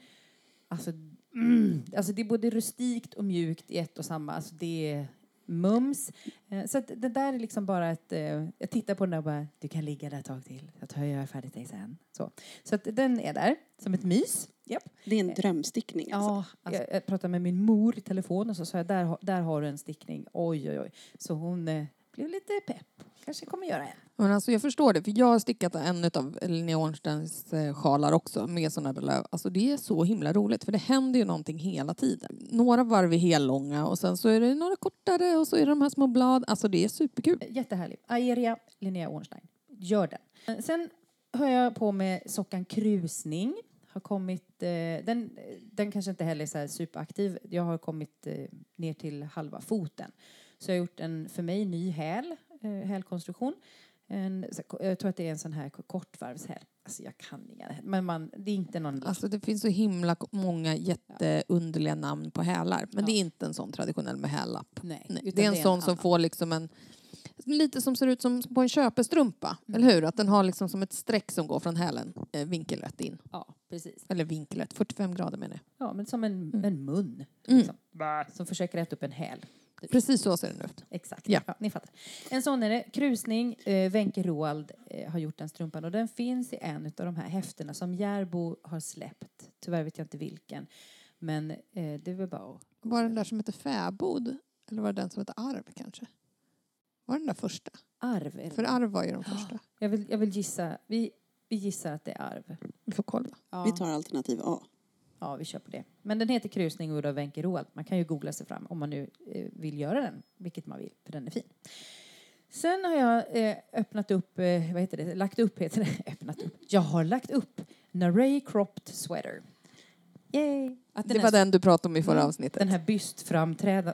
Alltså, mm, alltså det är både rustikt och mjukt i ett och samma. Alltså det är mums. Eh, Så det där är liksom bara ett... eh, Jag tittar på den där och bara, du kan ligga där ett tag till. Jag tar jag färdigt dig sen. Så, så den är där som ett mys. Japp. Det är en drömstickning alltså. Ja, jag, jag pratade med min mor i telefon och så sa jag, där, där har du en stickning. Oj, oj, oj. Så hon eh, blev lite pepp. Kanske kommer göra en. Men alltså jag förstår det, för jag har stickat en av Linnea Ornsteins eh, sjalar också med såna där löv. Alltså det är så himla roligt för det händer ju någonting hela tiden. Några varv är hellånga och sen så är det några kortare och så är det de här små blad. Alltså det är superkul. Jättehärlig. Aeria Linnea Ornstein. Gör den. Sen har jag på med sockan krusning. Har kommit, eh, den, den kanske inte heller är så superaktiv. Jag har kommit eh, ner till halva foten. Så jag har gjort en, för mig, ny häl, eh, hälkonstruktion. En, jag tror att det är en sån här kortvarvshäl. Alltså jag kan inga, men man, det är inte någon... Alltså det finns så himla många jätteunderliga namn på hälar. Men Ja. det är inte en sån traditionell med hällapp. nej, Nej, det är en sån som annan. får liksom en lite som ser ut som på en köpestrumpa, eller hur? Att den har liksom som ett streck som går från hälen eh, vinkelrätt in. Ja, precis. Eller vinkelrätt, 45 grader menar jag. Ja, men som en, en mun. Mm. Liksom. Som försöker äta upp en häl. Precis så ser den ut. Exakt. Ja. Ja. ni fattar. En sån är det. Krusning. Eh, Wenche Roald eh, har gjort den strumpan och den finns i en av de här häftena som Järbo har släppt. Tyvärr vet jag inte vilken. Men eh, det är väl bara att... Var den där som heter Fäbod? Eller var det den som heter Arv kanske? Var den där första? Arv. Det. För Arv var ju de första. Jag, vill, jag vill gissa. Vi, vi gissar att det är arv. Vi får kolla. Ja. Vi tar alternativ A. Ja, vi kör på det. Men den heter Krusning och av Wenche Roald. Man kan ju googla sig fram om man nu eh, vill göra den, vilket man vill, för den är fin. Sen har jag eh, öppnat upp, eh, vad heter det, lagt upp heter det, <laughs> öppnat upp. Jag har lagt upp Naray Cropped Sweater. Yay! Att Det var den du pratade om i förra Mm, avsnittet. Den här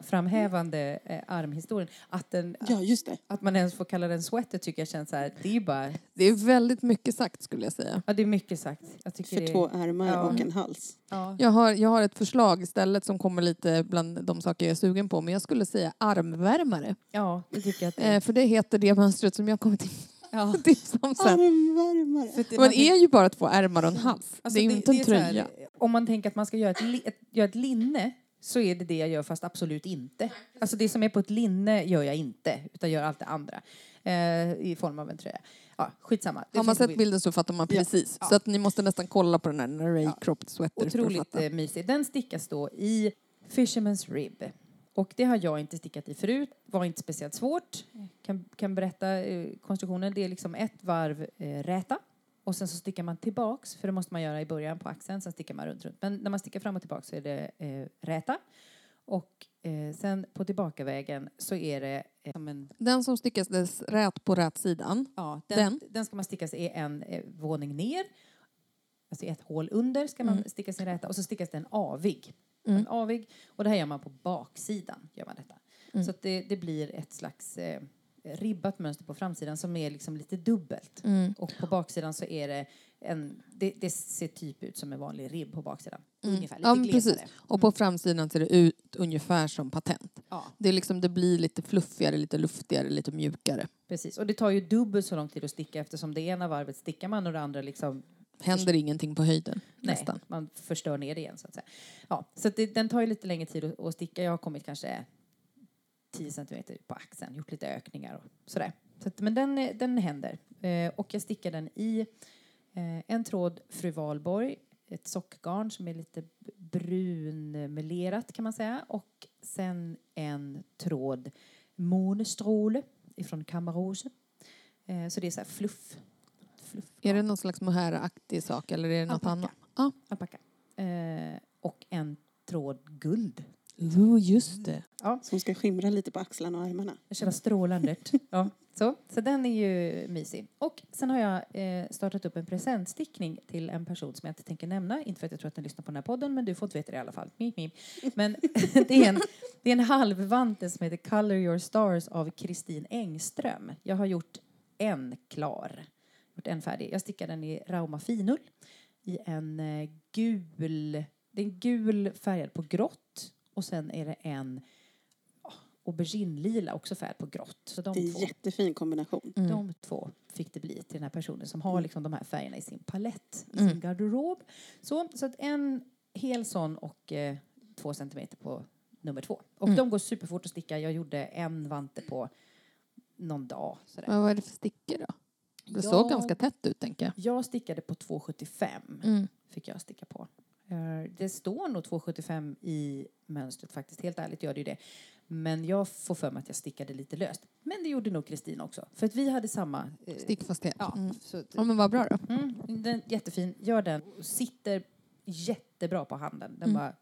bystframhävande eh, armhistorien. Att, den, Ja, just det. att man ens får kalla den sweater tycker jag känns så här, det är bara, Det är väldigt mycket sagt skulle jag säga. ja det är mycket sagt. Jag tycker För det, två ärmar Ja. och en hals. Ja. Jag har, jag har ett förslag istället som kommer lite bland de saker jag är sugen på. Men jag skulle säga armvärmare. ja, det tycker jag att det Eh, för det heter det mönstret som jag kommer till ja. <laughs> tips om sen. Armvärmare. För att det- Men man- det är ju bara två ärmar och en hals. Alltså, det är ju inte en är så här, tröja. om man tänker att man ska göra ett, li, ett, göra ett linne så är det det jag gör fast absolut inte. Alltså det som är på ett linne gör jag inte utan gör allt det andra eh, i form av en tröja. Ja, skitsamma. Det Har man finns en sett bild. bilden så fattar man precis. Ja. Så att ni måste nästan kolla på den här Ja. Cropped Sweater för att Otroligt fatta. eh, mysig. Den stickas då i Fisherman's Rib. Och det har jag inte stickat i förut. Var inte speciellt svårt. Kan, kan berätta eh, konstruktionen. Det är liksom ett varv eh, räta. Och sen så stickar man tillbaks, för det måste man göra i början på axeln. Sen stickar man runt, runt. Men när man stickar fram och tillbaks så är det eh, räta. Och eh, sen på tillbakavägen så är det eh, som en... Den som stickas dess rät på rät sidan. Ja, den, Den? den. ska man sticka sig en eh, våning ner. Alltså ett hål under ska man Mm. sticka sin räta och så stickas det en avig. Mm. En avig och det här gör man på baksidan. Gör man detta. Mm. Så det, det blir ett slags eh, ribbat mönster på framsidan som är liksom lite dubbelt. Mm. Och på baksidan så är det en, det, det ser typ ut som en vanlig ribb på baksidan. Mm. Ungefär, lite Ja, precis. Och på framsidan ser det ut ungefär som patent. Ja, Det, är liksom, det blir lite fluffigare, lite luftigare, lite mjukare. precis. Och det tar ju dubbelt så lång tid att sticka eftersom det ena varvet stickar man och det andra liksom Händer ingenting på höjden Nej, nästan. man förstör ner det igen så att säga. Ja, så det, den tar ju lite längre tid att, att sticka. Jag har kommit kanske 10 centimeter på axeln, gjort lite ökningar och sådär. Så att, men den, den händer. Eh, och jag stickar den i eh, en tråd Fru Valborg, ett sockgarn som är lite brunmelerat kan man säga. Och sen en tråd Månestråle ifrån Kamarose. Eh, så det är så här fluff. Fluff Är det någon slags mohair-aktig sak eller är det något Alpaka. annat? Ja. alpaka. Eh, och en tråd guld. Jo, just det. Som ska skimra lite på axlarna och armarna. Själva strålandet. ja, så. så den är ju mysig. Och sen har jag eh, startat upp en presentstickning till en person som jag inte tänker nämna. Inte för att jag tror att den lyssnar på den här podden, men du får inte veta det i alla fall. Mip, mip. Men <laughs> det är, en, det är en halvvante som heter Color your stars av Kristin Engström. Jag har gjort en klar. Gjort en färdig. Jag stickar den i Rauma finull i en eh, gul, det är en gul färgad på grått och sen är det en oh, auberginelila också färgad på grått. Så de Det är en två, jättefin kombination. Mm. de två fick det bli till den här personen som har liksom de här färgerna i sin palett, i Mm. sin garderob. Så, så att en hel sån och eh, två centimeter på nummer två. Och Mm. de går superfort att sticka. Jag gjorde en vante på någon dag. Sådär. Men vad är det för stickor då? Det Jag- såg ganska tätt ut tänker jag. Jag stickade på 2,75 Mm. fick jag sticka på. Eh, Det står nog 2,75 i mönstret faktiskt. Helt ärligt gör det ju det. Men jag får för mig att jag stickade lite löst. Men det gjorde nog Kristin också. För att vi hade samma... eh, Stickfasthet. Ja, Mm. så, ja, men vad bra då. mm, den jättefin. Gör den. Sitter jättebra på handen. Den Mm. bara...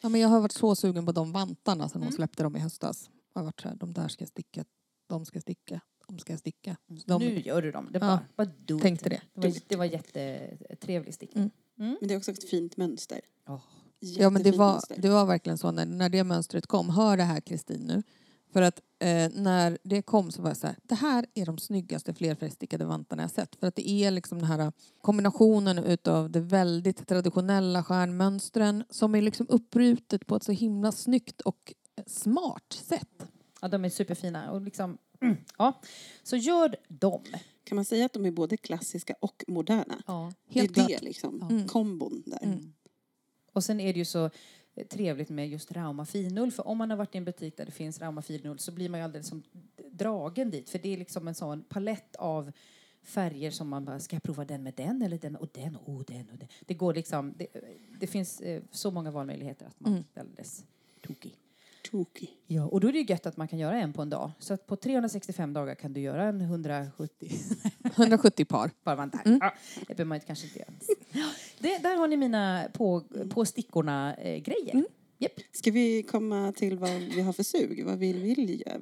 Ja, men jag har varit så sugen på de vantarna sen hon Mm. släppte dem i höstas. Jag har varit så här, de där ska jag sticka, de ska jag sticka, de ska jag sticka. Så de, Nu gör du dem. Det Ja, bara, bara do it. tänkte det. Det var, det var jättetrevlig stickning. Mm. Men det är också ett fint mönster. Åh. Ja men det var, det var verkligen så när, när det mönstret kom. Hör det här Kristin nu. För att eh, när det kom så var jag så här, det här är de snyggaste flerfärgstickade vantarna jag sett. För att det är liksom den här kombinationen utav det väldigt traditionella stjärnmönstren som är liksom uppbrutet på ett så himla snyggt och smart sätt. Ja, de är superfina. Och liksom, mm, ja. Så gör dem. Kan man säga att de är både klassiska och moderna? Ja. Helt det är klart. det liksom, Mm. kombon där. Mm. Och sen är det ju så trevligt med just Rauma finull. För om man har varit i en butik där det finns Rauma finull så blir man ju alldeles som dragen dit. För det är liksom en sån palett av färger som man bara, ska jag prova den med den eller den och den och den och den. Det går liksom, det, det finns eh, så många valmöjligheter att man Mm. blir alldeles tokig. Tokig. Ja, och då är det ju gött att man kan göra en på en dag. Så att på 365 dagar kan du göra en 170 170 <laughs> par. bara man där. Mm. Ja, det behöver man inte- kanske inte göra. Det, där har ni mina på, på stickorna eh, grejer. Mm. Japp. Ska vi komma till vad vi har för sug? Vad vill vi göra?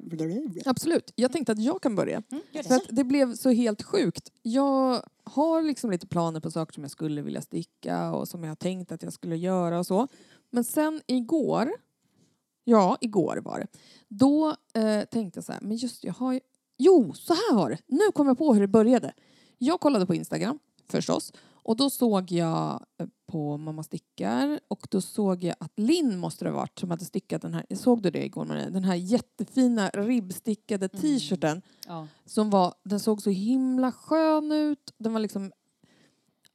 Absolut. Jag tänkte att jag kan börja. Mm, det. För att det blev så helt sjukt. Jag har liksom lite planer på saker som jag skulle vilja sticka och som jag har tänkt att jag skulle göra och så. Men sen igår, ja igår var det, då eh, tänkte jag så här, men just jag har ju, jo så här var det, nu kom jag på hur det började. Jag kollade på Instagram förstås och då såg jag eh, på Mamma stickar och då såg jag att Linn måste det ha varit som hade stickat den här, såg du det igår Maria? Den här jättefina ribbstickade Mm. t-shirten Ja. som var, den såg så himla skön ut. Den var liksom,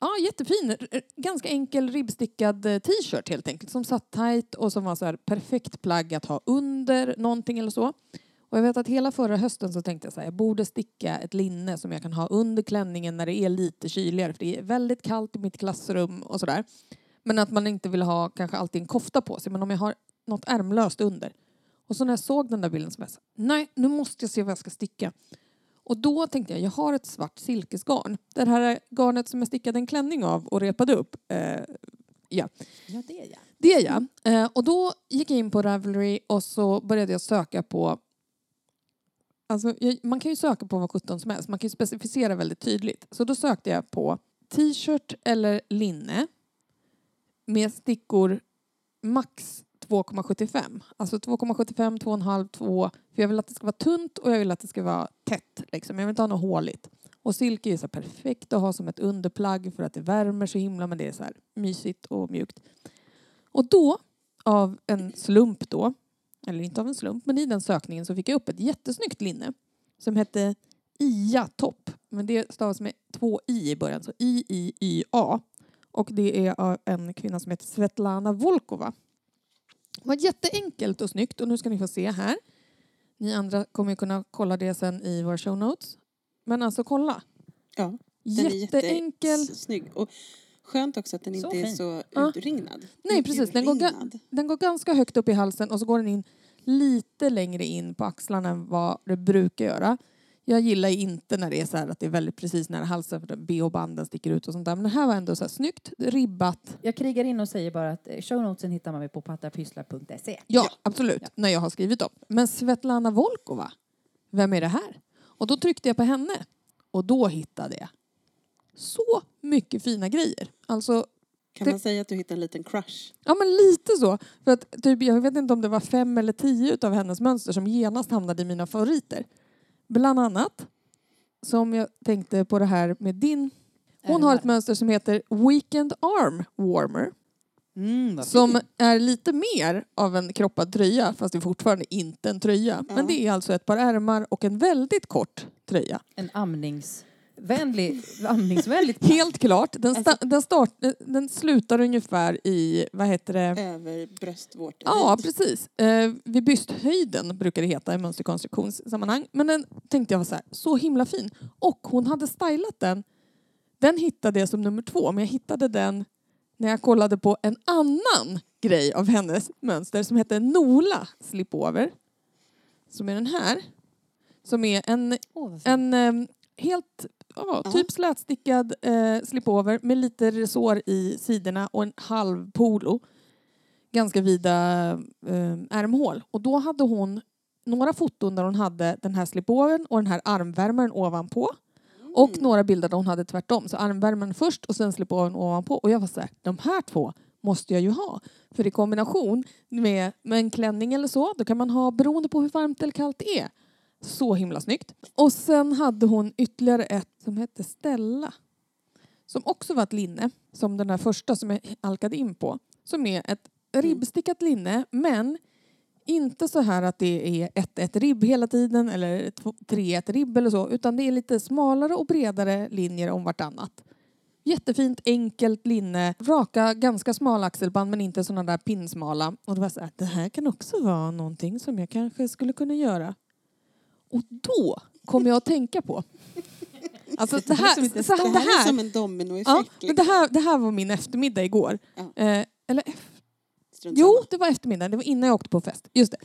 ja jättefin. Ganska enkel ribbstickad eh, t-shirt helt enkelt. Som satt tajt och som var så här perfekt plagg att ha under någonting eller så. Och jag vet att hela förra hösten så tänkte jag så här, jag borde sticka ett linne som jag kan ha under klänningen när det är lite kyligare. För det är väldigt kallt i mitt klassrum och sådär. Men att man inte vill ha kanske alltid en kofta på sig. Men om jag har något ärmlöst under. Och så när jag såg den där bilden så var jag så här, nej nu måste jag se vad jag ska sticka. Och då tänkte jag, jag har ett svart silkesgarn. Det här garnet som jag stickade en klänning av och repade upp. Eh, ja, ja, det är jag. det är jag. Eh, och då gick jag in på Ravelry och så började jag söka på Alltså, jag, man kan ju söka på vad 17 som helst. Man kan ju specificera väldigt tydligt. Så då sökte jag på t-shirt eller linne med stickor max 2,75. Alltså 2,75, 2,5, 2. För jag vill att det ska vara tunt och jag vill att det ska vara tätt. Liksom. Jag vill inte ha något håligt. Och silke är så perfekt att ha som ett underplagg för att det värmer så himla men det är så här mysigt och mjukt. Och då, av en slump då, eller inte av en slump, men i den sökningen så fick jag upp ett jättesnyggt linne som hette IA Topp. Men det stavas med två i i början, så I-I-Y-A. Och det är av en kvinna som heter Svetlana Volkova. Det var jätteenkelt och snyggt och nu ska ni få se här. Ni andra kommer ju kunna kolla det sen i våra show notes. Men alltså kolla. Ja, Jätteenkel. jättesnygg. Och skönt också att den Så inte är fin. så Ja. utringnad. Nej, precis. Den går. Den går ganska högt upp i halsen och så går den in lite längre in på axlarna än vad det brukar göra. Jag gillar inte när det är så här att det är väldigt precis nära halsen för bh-banden sticker ut och sånt där. Men det här var ändå så här snyggt, ribbat. Jag krigar in och säger bara att eh, shownotesen hittar man på pattarpysslar.se. Ja, absolut. Ja. När jag har skrivit dem. Men Svetlana Volkova, vem är det här? Och då tryckte jag på henne och då hittade jag så mycket fina grejer. Alltså Kan Det- man säga att du hittar en liten crush? Ja men lite så. För att, typ, jag vet inte om det var fem eller tio utav hennes mönster som genast hamnade i mina favoriter. Bland annat som jag tänkte på det här med din. Hon har ett mönster som heter Weekend Arm Warmer. Mm, Som är lite mer av en kroppad tröja fast det är fortfarande inte en tröja. Ja. Men det är alltså ett par ärmar och en väldigt kort tröja. En amningsvänlig, amningsvänligt plagg. <laughs> Helt klart. Den, sta- Alltså- den, start, den slutar ungefär i, vad heter det? Över bröstvårtan. Ja, precis. Eh, vid bysthöjden brukar det heta i mönsterkonstruktionssammanhang. Men den tänkte jag var så här, så himla fin. Och hon hade stylat den. Den hittade jag som nummer två, men jag hittade den när jag kollade på en annan grej av hennes mönster som heter Nola Slipover. Som är den här. Som är en fint. en eh, helt, ja, Ja. typ slätstickad eh, slipover med lite resår i sidorna och en halv polo. Ganska vida eh, ärmhål. Och då hade hon några foton där hon hade den här slipovern och den här armvärmaren ovanpå. Och Mm. några bilder där hon hade tvärtom. Så armvärmaren först och sen slipovern ovanpå. Och jag var så här, de här två måste jag ju ha. För i kombination med, med en klänning eller så, då kan man ha beroende på hur varmt eller kallt det är. Så himla snyggt. Och sen hade hon ytterligare ett som hette Stella. Som också var ett linne, som den här första som jag halkade in på. Som är ett ribbstickat linne, men inte så här att det är ett, ett ribb hela tiden eller tre ett ribb eller så, utan det är lite smalare och bredare linjer om vartannat. Jättefint, enkelt linne, raka, ganska smala axelband men inte sådana där pinsmala. Och det var så här, det här kan också vara någonting som jag kanske skulle kunna göra. Och då kom jag att tänka på. Alltså det här, Det här, det är här, som en dominoeffekt. ja, men det liksom. här, det här var min eftermiddag igår. Ja. Eh, eller Jo, det var eftermiddagen. Det var innan jag åkte på fest. Just det.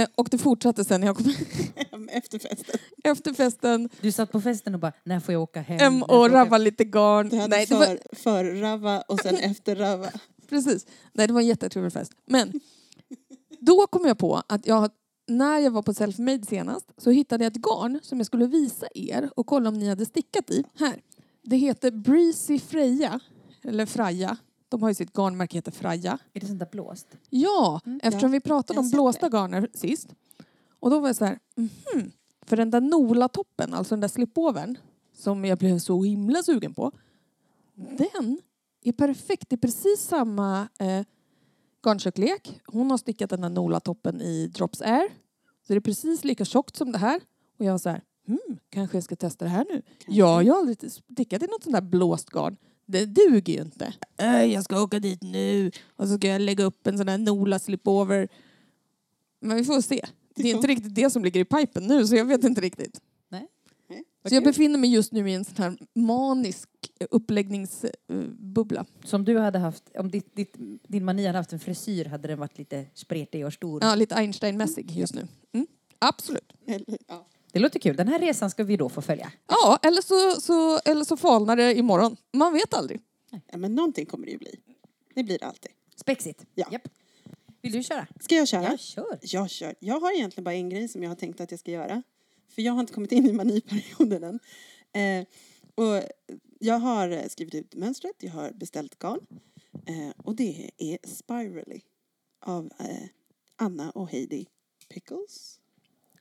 Eh, och det fortsatte sen när jag kom. <laughs> Efter festen. efter festen Du satt på festen och bara, när får jag åka hem? jag och rava lite garn. Du hade Nej, det var, för, för-rava och sen <laughs> efter-rava. precis. Nej, det var en jättetrevlig fest. Men då kom jag på att jag, när jag var på Selfmade senast så hittade jag ett garn som jag skulle visa er och kolla om ni hade stickat i. Här. Det heter Breezy Freja, eller Fraja. De har ju sitt garnmärke heter Fraja. Är det sånt där blåst? Ja, eftersom vi jag pratade om blåsta garner sist. Och då var jag så här, mhm. För den där Nola-toppen, alltså den där slipovern, som jag blev så himla sugen på. Den är perfekt. Det är precis samma eh, garntjocklek. Hon har stickat den där Nola-toppen i Drops Air. Så det är precis lika tjockt som det här. Och jag var så här, hmm, kanske jag ska testa det här nu. Jag har aldrig stickat i något sånt där blåst garn. Det duger ju inte. Äh, jag ska åka dit nu och så ska jag lägga upp en sån där Nola slipover. Men vi får se. Det är inte riktigt det som ligger i pipen nu så jag vet inte riktigt. Nej, Så jag befinner mig just nu i en sån här manisk uppläggningsbubbla. Som du hade haft, om ditt, ditt, din mani hade haft en frisyr hade den varit lite spretig och stor. Ja, lite Einstein-mässig just nu. Mm, absolut. Ja. Det låter kul. Den här resan ska vi då få följa. Ja, eller så, så, eller så falnar det imorgon. Man vet aldrig. ja, men någonting kommer det ju bli. Det blir det alltid. Spexigt. Ja. Japp. Vill du köra? Ska jag köra? Ja, kör. Jag kör. Jag har egentligen bara en grej som jag har tänkt att jag ska göra. För jag har inte kommit in i maniperioden än. Eh, och jag har eh, skrivit ut mönstret, jag har beställt garn. Eh, och det är Spirally av eh, Anna och Heidi Pickles.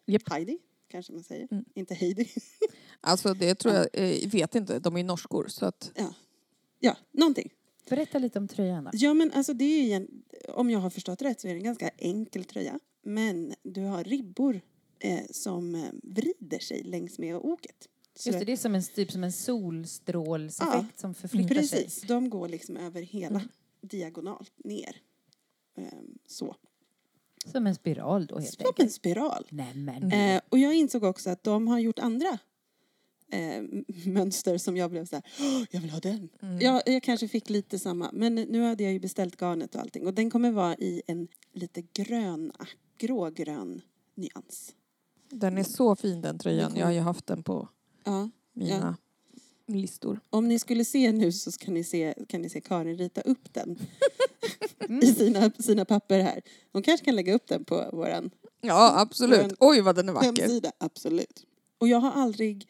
Japp. Heidi kanske man säger, Mm. inte Heidi. <laughs> Alltså det tror jag, eh, vet inte, de är norskor så att ja. ja, någonting. Berätta lite om tröjan då. Ja men alltså det är ju en, om jag har förstått rätt så är det en ganska enkel tröja. Men du har ribbor eh, som eh, vrider sig längs med oket. Just det, det är som en, typ som en solstrålseffekt Ja, som förflyttar sig. Precis, de går liksom över hela Mm. diagonalt ner. Ehm, så. Som en spiral då helt Som en enkelt. spiral. Nämen. Eh, och jag insåg också att de har gjort andra eh, <laughs> mönster som jag blev så här, "Åh, jag vill ha den. Mm. Jag, jag kanske fick lite samma, men nu hade jag ju beställt garnet och allting. Och den kommer vara i en lite grön, grågrön nyans. Den är så fin den tröjan. Jag har ju haft den på Ja. mina listor. Om ni skulle se nu så kan ni se, kan ni se Karin rita upp den i sina, sina papper här. Hon kanske kan lägga upp den på våran Ja, absolut. Oj, vad den är vacker. hemsida. Absolut. Och jag har aldrig,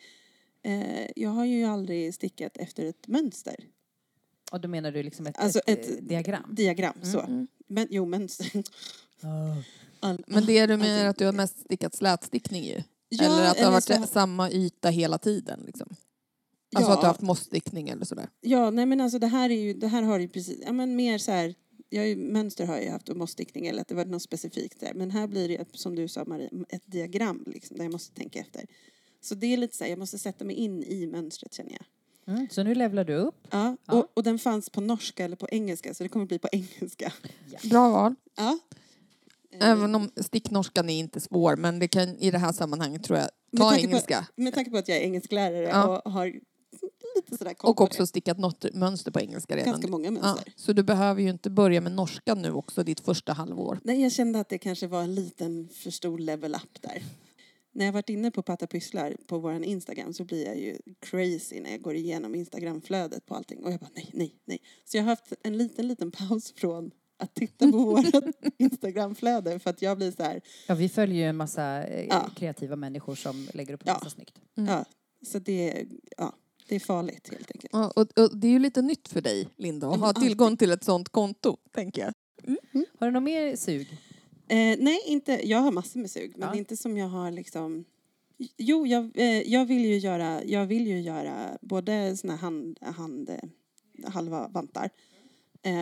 eh, jag har ju aldrig stickat efter ett mönster. Och då menar du liksom ett, Alltså ett, ett- eh, diagram? Diagram, så. Mm. Men jo, mönster. All- Men det du menar att du har mest stickat slätstickning ju? Ja, eller att det har varit så- samma yta hela tiden? Liksom. Alltså Ja. att du har haft mossstickning eller sådär? Ja, nej men alltså det här är ju, det här har ju precis, ja men mer så här, jag har ju, mönster har jag ju haft och mossstickning eller att det var något specifikt där. Men här blir det som du sa Marie, ett diagram liksom där jag måste tänka efter. Så det är lite så här, jag måste sätta mig in i mönstret känner jag. Mm, så nu levlar du upp. Ja, Ja. Och, och den fanns på norska eller på engelska så det kommer bli på engelska. Bra val. Ja. Även om sticknorskan är inte svår, men det kan i det här sammanhanget tror jag, Med ta på- engelska. Med tanke på att jag är engelsklärare Ja. och har lite sådär Och på också stickat något mönster på engelska det. redan. ganska många Ja, mönster. så du behöver ju inte börja med norska nu också, ditt första halvår. Nej, jag kände att det kanske var en liten för stor level up där. När jag varit inne på Patta Pysslar på vår Instagram så blir jag ju crazy när jag går igenom Instagramflödet på allting. Och jag bara nej, nej, nej. Så jag har haft en liten, liten paus från att titta på vårt <laughs> Instagramflöde för att jag blir så här, Ja, vi följer ju en massa eh, Ja. kreativa människor som lägger upp Ja. massa snyggt. Mm. ja, så det, ja, det är farligt helt enkelt. Ja, och, och det är ju lite nytt för dig, Linda, att ha tillgång till ett sånt konto, tänker jag. Har du något mer sug? Eh, nej, inte, jag har massor med sug, men Ja. det är inte som jag har liksom... Jo, jag, eh, jag vill ju göra, jag vill ju göra både såna hand, hand halva vantar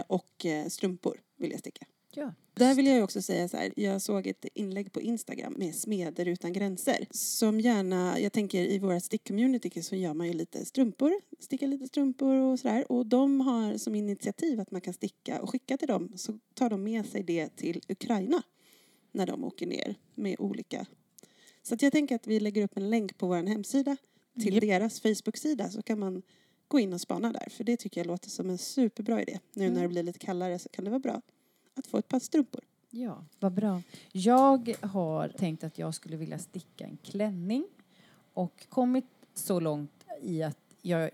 och eh, strumpor vill jag sticka. Ja. Där vill jag också säga så här, jag såg ett inlägg på Instagram med Smeder utan gränser. Som gärna, jag tänker i våra stickcommunity så gör man ju lite strumpor, stickar lite strumpor och sådär. Och de har som initiativ att man kan sticka och skicka till dem så tar de med sig det till Ukraina när de åker ner med olika. Så att jag tänker att vi lägger upp en länk på vår hemsida till Japp. deras Facebook-sida så kan man gå in och spana där. För det tycker jag låter som en superbra idé. Nu när det blir lite kallare så kan det vara bra att få ett par strumpor. Ja, vad bra. Jag har tänkt att jag skulle vilja sticka en klänning och kommit så långt i att jag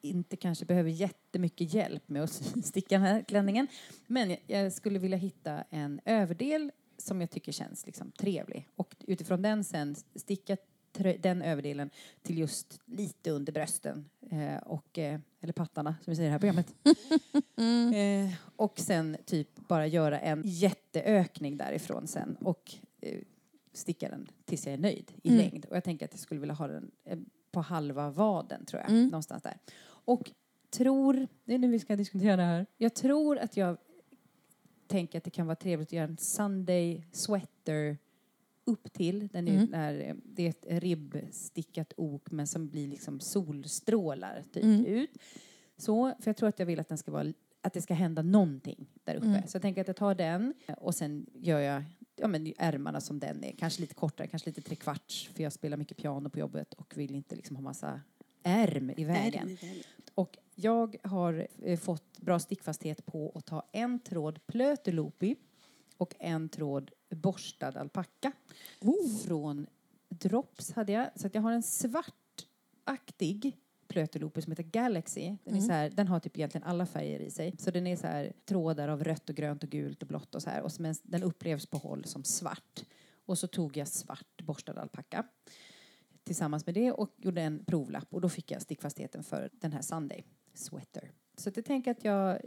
inte kanske behöver jättemycket hjälp med att <laughs> sticka den här klänningen. Men jag- skulle vilja hitta en överdel som jag tycker känns liksom trevlig och utifrån den sen sticka den överdelen till just lite under brösten eh, och eh, eller pattarna som vi säger i det här programmet. <laughs> Eh, och sen typ bara göra en jätteökning därifrån sen och eh, sticka den tills jag är nöjd i Mm. längd. Och jag tänker att jag skulle vilja ha den eh, på halva vaden tror jag, Mm. någonstans där. Och tror, det är nu vi ska diskutera det här, jag tror att jag tänker att det kan vara trevligt att göra en Sunday sweater upp till. Den är, Mm. eh, det är ett ribbstickat ok men som blir liksom solstrålar typ Mm. ut. Så, för jag tror att jag vill att den ska vara att det ska hända någonting där uppe. Mm. Så jag tänker att jag tar den och sen gör jag ja, men ärmarna som den är. Kanske lite kortare, kanske lite trekvarts för jag spelar mycket piano på jobbet och vill inte liksom ha massa ärm i vägen. Ärm i vägen. Och jag har eh, fått bra stickfasthet på att ta en tråd plöteloopy och en tråd borstad alpacka. Från Drops hade jag. Så att jag har en svartaktig plöteloopy som heter Galaxy. Den, är Mm. så här, den har typ egentligen alla färger i sig. Så den är så här trådar av rött och grönt och gult och blått och så här. Och så, men den upplevs på håll som svart. Och så tog jag svart borstad alpacka tillsammans med det och gjorde en provlapp och då fick jag stickfastheten för den här Sunday sweater. Så jag tänker att jag,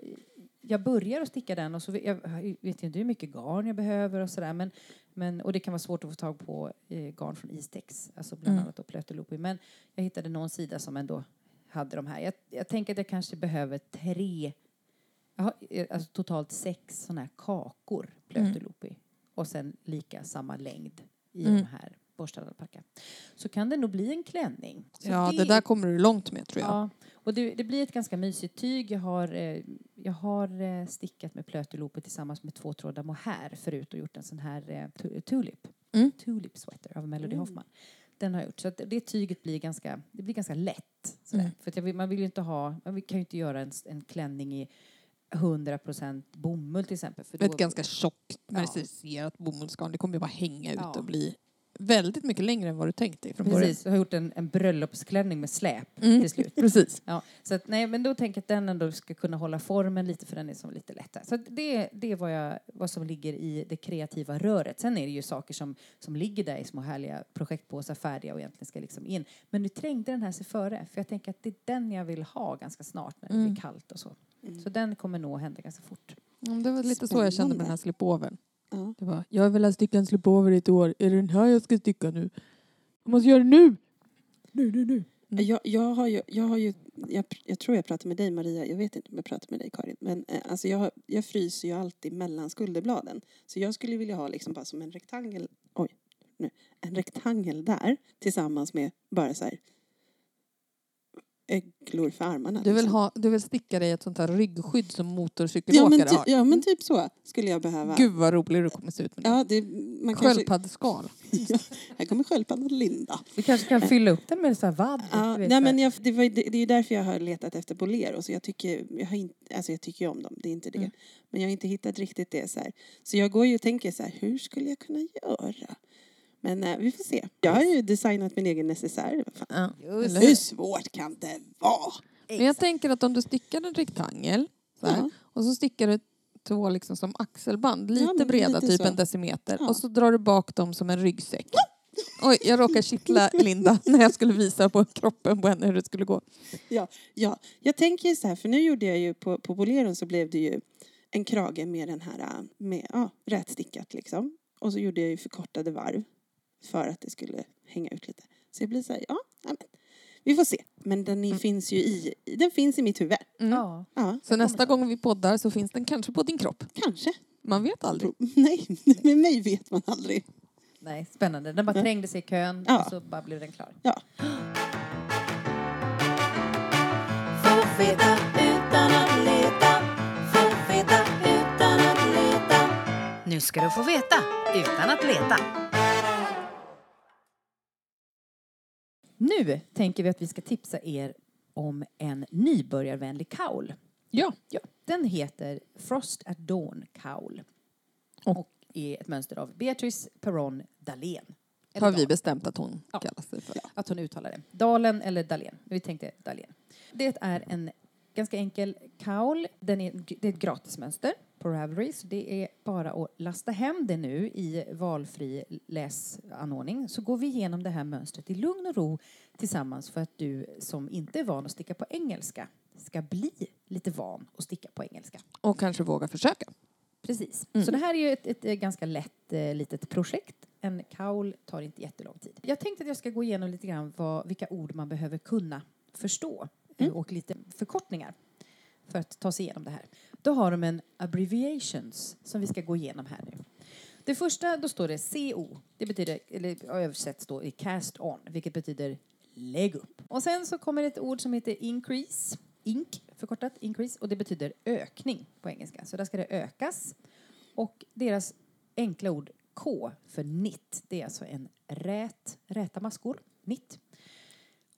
jag börjar att sticka den och så vet jag vet inte hur mycket garn jag behöver och sådär men, men och det kan vara svårt att få tag på eh, garn från Istex, alltså bland Mm. annat då men jag hittade någon sida som ändå hade de här. Jag, jag tänker att jag kanske behöver tre, jag har, eh, alltså totalt sex sådana här kakor Plöteloopy och sen lika samma längd i Mm. de här borstade alpacka. Så kan det nog bli en klänning. Så Ja, det där kommer du långt med tror jag. Ja, och det, det blir ett ganska mysigt tyg. Jag har, eh, jag har eh, stickat med plöteloopet tillsammans med två trådar mohair förut och gjort en sån här eh, tu- tulip. Mm. Tulip sweater av Melody Mm. Hoffman. Den har jag gjort. Så det tyget blir ganska, det blir ganska lätt. Sådär. Mm. För vill, man vill inte ha, man kan ju inte göra en, en klänning i 100% bomull till exempel. För Ett ganska tjockt Ja. mercerat bomullsgarn. Det kommer ju bara hänga ut Ja. och bli väldigt mycket längre än vad du tänkte från början. Precis, jag har gjort en, en bröllopsklänning med släp Mm. till slut. <laughs> Precis. Ja, så att, nej, men då tänker jag att den ändå ska kunna hålla formen lite för den är som lite lättare. Så att det, det är vad, jag, vad som ligger i det kreativa röret. Sen är det ju saker som, som ligger där i små härliga projektpåsar färdiga och egentligen ska liksom in. Men nu trängde den här sig före för jag tänker att det är den jag vill ha ganska snart när det Mm. blir kallt och så. Mm. Så den kommer nog hända ganska fort. Ja, det var lite så jag kände med Spännande. den här slipovern. Ja. Det var, jag har velat sticka en slipover i ett år. Är det den här jag ska sticka nu? Jag måste göra det nu! Nu, nu, nu. Mm. Jag, jag har ju, jag, har ju jag, jag tror jag pratar med dig Maria, jag vet inte om jag pratar med dig Karin. Men eh, alltså jag, jag fryser ju alltid mellan skulderbladen. Så jag skulle vilja ha liksom bara som en rektangel, oj, nu, en rektangel där tillsammans med bara så här öglor för armarna. Du vill, liksom. ha, du vill sticka dig ett sånt här ryggskydd som ja, motorcykelåkare men, ty, har. ja men typ så skulle jag behöva. Gud vad rolig du kommer se ut med. Ja, det, man kanske, Sköldpaddsskal. <laughs> ja, här kommer sköldpaddan Linda. Vi kanske kan fylla upp den med så här vadd. Ja, nej, men jag, det, var, det, det är ju därför jag har letat efter bolero. Så jag tycker, jag har inte, alltså jag tycker om dem, det är inte det. Mm. Men jag har inte hittat riktigt det så här. Så jag går ju och tänker så här, hur skulle jag kunna göra? Men eh, vi får se. Jag har ju designat min egen necessär. Vad fan. Ja. Just Hur svårt kan det vara? Men jag tänker att om du stickar en rektangel så här, Ja. och så stickar du två liksom som axelband, lite men breda, lite typ så. en decimeter Ja. och så drar du bak dem som en ryggsäck. Oj, jag råkade kittla Linda <laughs> när jag skulle visa på kroppen på henne hur det skulle gå. Ja, jag tänker ju så här, för nu gjorde jag ju på, på boleron så blev det ju en krage med den här, eh, med, ja, rätstickat liksom. Och så gjorde jag ju förkortade varv för att det skulle hänga ut lite. Så det blir så här, ja, ja men, vi får se. Men den i- finns ju i, den finns i mitt huvud. Mm. Ja. Ja, Så nästa gång vi poddar så finns den kanske på din kropp. kanske. Man vet aldrig. <laughs> Nej, <laughs> med mig vet man aldrig. Nej, spännande. Den bara trängde sig i kön Ja. och så bara blev den klar. Ja. Få veta utan att leta. Få veta utan att leta. Nu ska du få veta utan att leta. Nu tänker vi att vi ska tipsa er om en nybörjarvänlig kaul. Ja. Ja, den heter Frost at Dawn Kaul. Och- Och är ett mönster av Beatrice Perron Dahlén. Har vi bestämt att hon Ja. kallar sig för. Att hon uttalar det. Dalen eller Dahlén. Vi tänkte Dahlén. Det är en ganska enkel kaul. Den är, det är ett gratismönster på Ravelry. Så det är bara att lasta hem det nu i valfri läsanordning. Så går vi igenom det här mönstret i lugn och ro tillsammans för att du som inte är van att sticka på engelska ska bli lite van att sticka på engelska. Och kanske våga försöka. Precis. Mm. Så det här är ju ett, ett, ganska lätt eh, litet projekt. En kaul tar inte jättelång tid. Jag tänkte att jag ska gå igenom lite grann vad, vilka ord man behöver kunna förstå eh, och lite förkortningar för att ta sig igenom det här. Då har de en abbreviations som vi ska gå igenom här nu. Det första, då står det CO. Det betyder, eller översätts då i cast on, vilket betyder lägg upp. Och sen så kommer ett ord som heter increase, ink förkortat, increase, och det betyder ökning på engelska. Så där ska det ökas. Och deras enkla ord K för nitt, det är alltså en rät, räta maskor, nitt.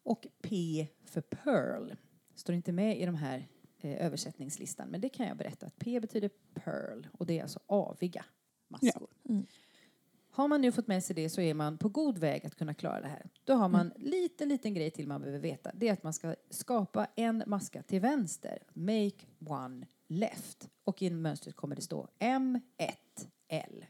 Och P för pearl. Står inte med i de här eh, översättningslistan, men det kan jag berätta att P betyder pearl och det är alltså aviga maskor. Mm. Har man nu fått med sig det så är man på god väg att kunna klara det här. Då har man lite liten grej till man behöver veta. Det är att man ska skapa en maska till vänster. Make one left. Och i mönstret kommer det stå M1L.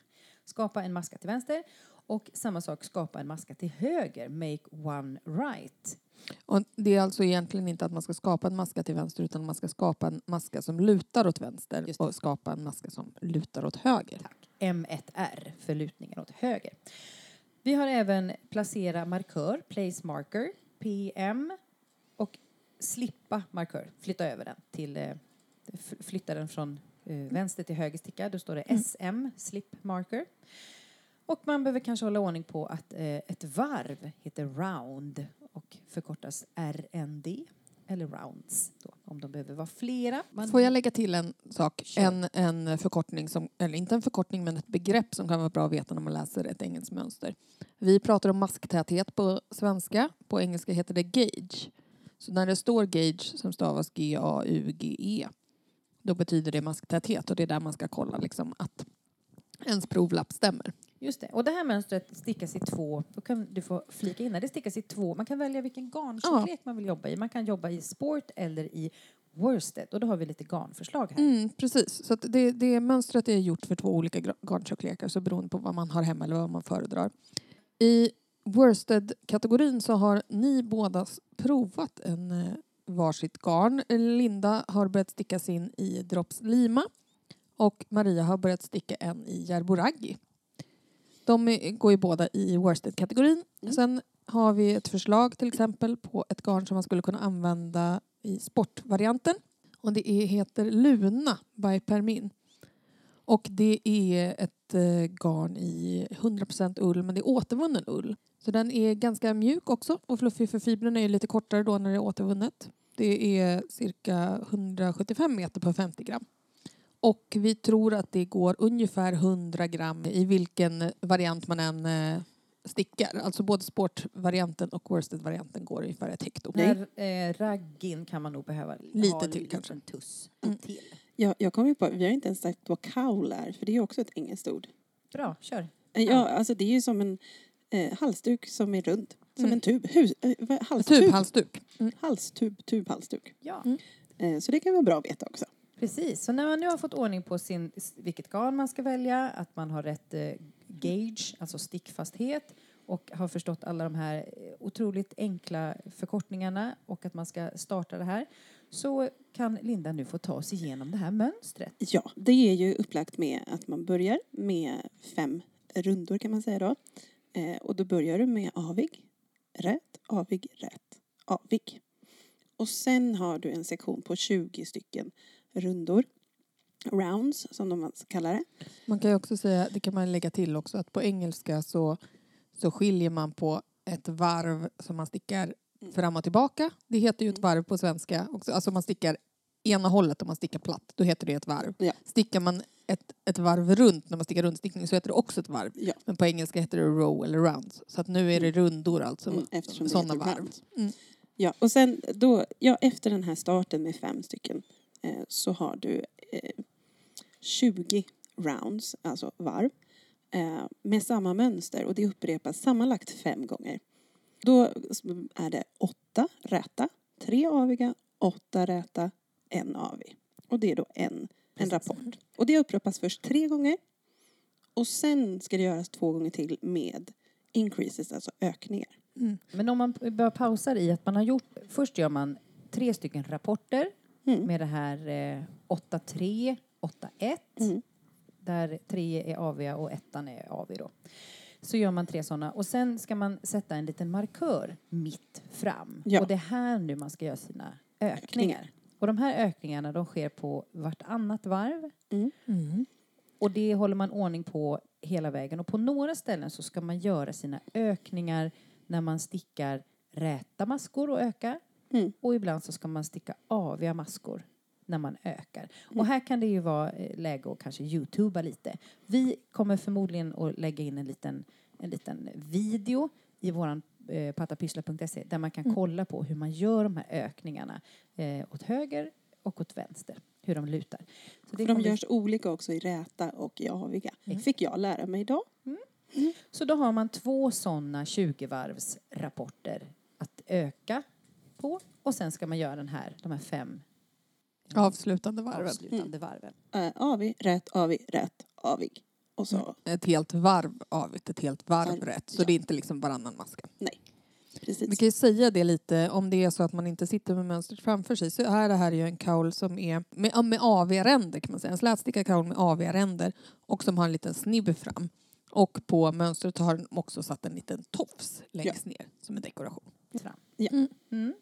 Skapa en maska till vänster. Och samma sak, skapa en maska till höger. Make one right. Och det är alltså egentligen inte att man ska skapa en maska till vänster utan man ska skapa en maska som lutar åt vänster och skapa en maska som lutar åt höger. Tack. M1R för lutningen åt höger. Vi har även placera markör, place marker, PM och slippa markör, flytta över den till, eh, flytta den från eh, vänster till höger sticka. Då står det SM, slip marker. Och man behöver kanske hålla ordning på att eh, ett varv heter round och förkortas RND. eller rounds då, om de behöver vara flera. Man, Får jag lägga till en sak? En, en förkortning, som, eller inte en förkortning men ett begrepp som kan vara bra att veta när man läser ett engelskt mönster. Vi pratar om masktäthet på svenska. På engelska heter det gauge. Så när det står gauge som stavas G-A-U-G-E då betyder det masktäthet och det är där man ska kolla liksom att ens provlapp stämmer. Just det. Och det här mönstret stickas i två, då kan du få flika in det stickas i två, man kan välja vilken garntjocklek man vill jobba i. Man kan jobba i sport eller i worsted och då har vi lite garnförslag här. Mm, precis, så det, det mönstret är gjort för två olika garntjocklekar så beroende på vad man har hemma eller vad man föredrar. I worsted-kategorin så har ni båda provat en eh, varsitt garn. Linda har börjat sticka sin i Drops Lima och Maria har börjat sticka en i Järboraggi. De går ju båda i worsted-kategorin. Mm. Sen har vi ett förslag till exempel på ett garn som man skulle kunna använda i sportvarianten. Och det är, heter Luna by Permin. Och det är ett eh, garn i 100% ull men det är återvunnen ull. Så den är ganska mjuk också och fluffig för fibrerna är lite kortare då när det är återvunnet. Det är cirka 175 meter på 50 gram. Och vi tror att det går ungefär 100 gram i vilken variant man än eh, stickar. Alltså både sportvarianten och worsted-varianten går ungefär ett hekto. Den här eh, raggin kan man nog behöva Lite ha till en kanske. tuss Mm. till. Jag, jag kom ju på, vi har inte ens sagt vad kaul är, för det är också ett engelskt ord. Bra, kör. Eh, Ja, alltså det är ju som en eh, halsduk som är rund. Som Mm. en tub. Hus, eh, halstub. Tubhalsduk. Mm. Halstub, tubhalsduk. Ja. Mm. Eh, så det kan vara bra att veta också. Precis, så när man nu har fått ordning på sin, vilket garn man ska välja, att man har rätt eh, gauge, alltså stickfasthet och har förstått alla de här eh, otroligt enkla förkortningarna och att man ska starta det här så kan Linda nu få ta sig igenom det här mönstret. Ja, det är ju upplagt med att man börjar med fem rundor kan man säga då. Eh, och då börjar du med avig, rät, avig, rät, avig. Och sen har du en sektion på 20 stycken rundor. Rounds som de kallar det. Man kan ju också säga, det kan man lägga till också, att på engelska så, så skiljer man på ett varv som man stickar Mm. fram och tillbaka. Det heter ju ett varv på svenska också. Alltså man stickar ena hållet om man stickar platt, då heter det ett varv. Ja. Stickar man ett, ett varv runt när man stickar rundstickning så heter det också ett varv. Ja. Men på engelska heter det row eller rounds. Så att nu är det rundor alltså. Mm, eftersom sådana varv. Mm. Ja, och sen då, ja, efter den här starten med fem stycken så har du eh, 20 rounds, alltså varv, eh, med samma mönster och det upprepas sammanlagt fem gånger. Då är det åtta räta, tre aviga, åtta räta, en avig. Och det är då en, en rapport. Och det upprepas först tre gånger och sen ska det göras två gånger till med increases, alltså ökningar. Mm. Men om man bara pausar i att man har gjort, först gör man tre stycken rapporter Mm. med det här eh, 8-3, 8-1 Mm. där tre är aviga och ettan är avig då. Så gör man tre sådana och sen ska man sätta en liten markör mitt fram. Ja. Och det är här nu man ska göra sina ökningar. Ökningar. Och de här ökningarna de sker på vartannat varv Mm. och det håller man ordning på hela vägen. Och på några ställen så ska man göra sina ökningar när man stickar räta maskor och ökar. Mm. Och ibland så ska man sticka aviga maskor när man ökar. Och Mm. här kan det ju vara eh, läge att kanske youtuba lite. Vi kommer förmodligen att lägga in en liten, en liten video i våran eh, pattapyssla.se där man kan Mm. kolla på hur man gör de här ökningarna eh, åt höger och åt vänster. Hur de lutar. Så det För de görs olika också i räta och i aviga. Mm. fick jag lära mig idag. Så då har man två sådana 20-varvsrapporter att öka på och sen ska man göra den här, de här fem Avslutande varven. avslutande varven. Uh, avig, rät, avig, rät, avig. Och så, Ett helt varv avigt, ett helt varv Varv, rätt. Så ja. det är inte liksom varannan maska. precis. Vi kan ju säga det lite om det är så att man inte sitter med mönstret framför sig. Så är det här ju en kaul som är med, ja, med aviga ränder kan man säga. En slätstickad kaul med aviga ränder och som har en liten snibb fram. Och på mönstret har den också satt en liten tofs längst ner som en dekoration. Fram. Ja. Mm. Mm.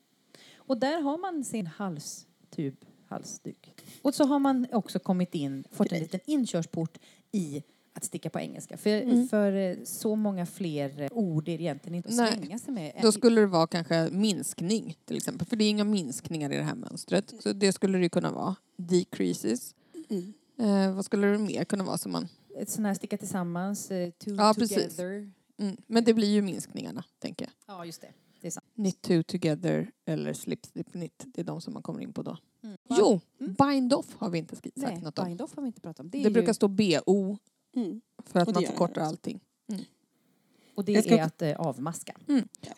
Och där har man sin halstub, halsduk. Och så har man också kommit in, fått en liten inkörsport i att sticka på engelska. För, Mm. för eh, så många fler eh, ord är det egentligen inte att Nej. svänga sig med. Då skulle det vara kanske minskning till exempel. För det är inga minskningar i det här mönstret. Så det skulle det ju kunna vara. Decreases. Mm. Eh, vad skulle det mer kunna vara som man... Ett sånt här sticka tillsammans, eh, to Ja, precis. together. Mm. Men det blir ju minskningarna, tänker jag. Ja, just det. Det är sant. Knit two together eller slip slip knit. Det är de som man kommer in på då. Mm. Jo, Mm. bind off har vi inte sagt Nej, något om. bind off har vi inte pratat om. Det, Det, ju, brukar stå BO Mm. för att man förkortar allting. och det ska är att eh, avmaska.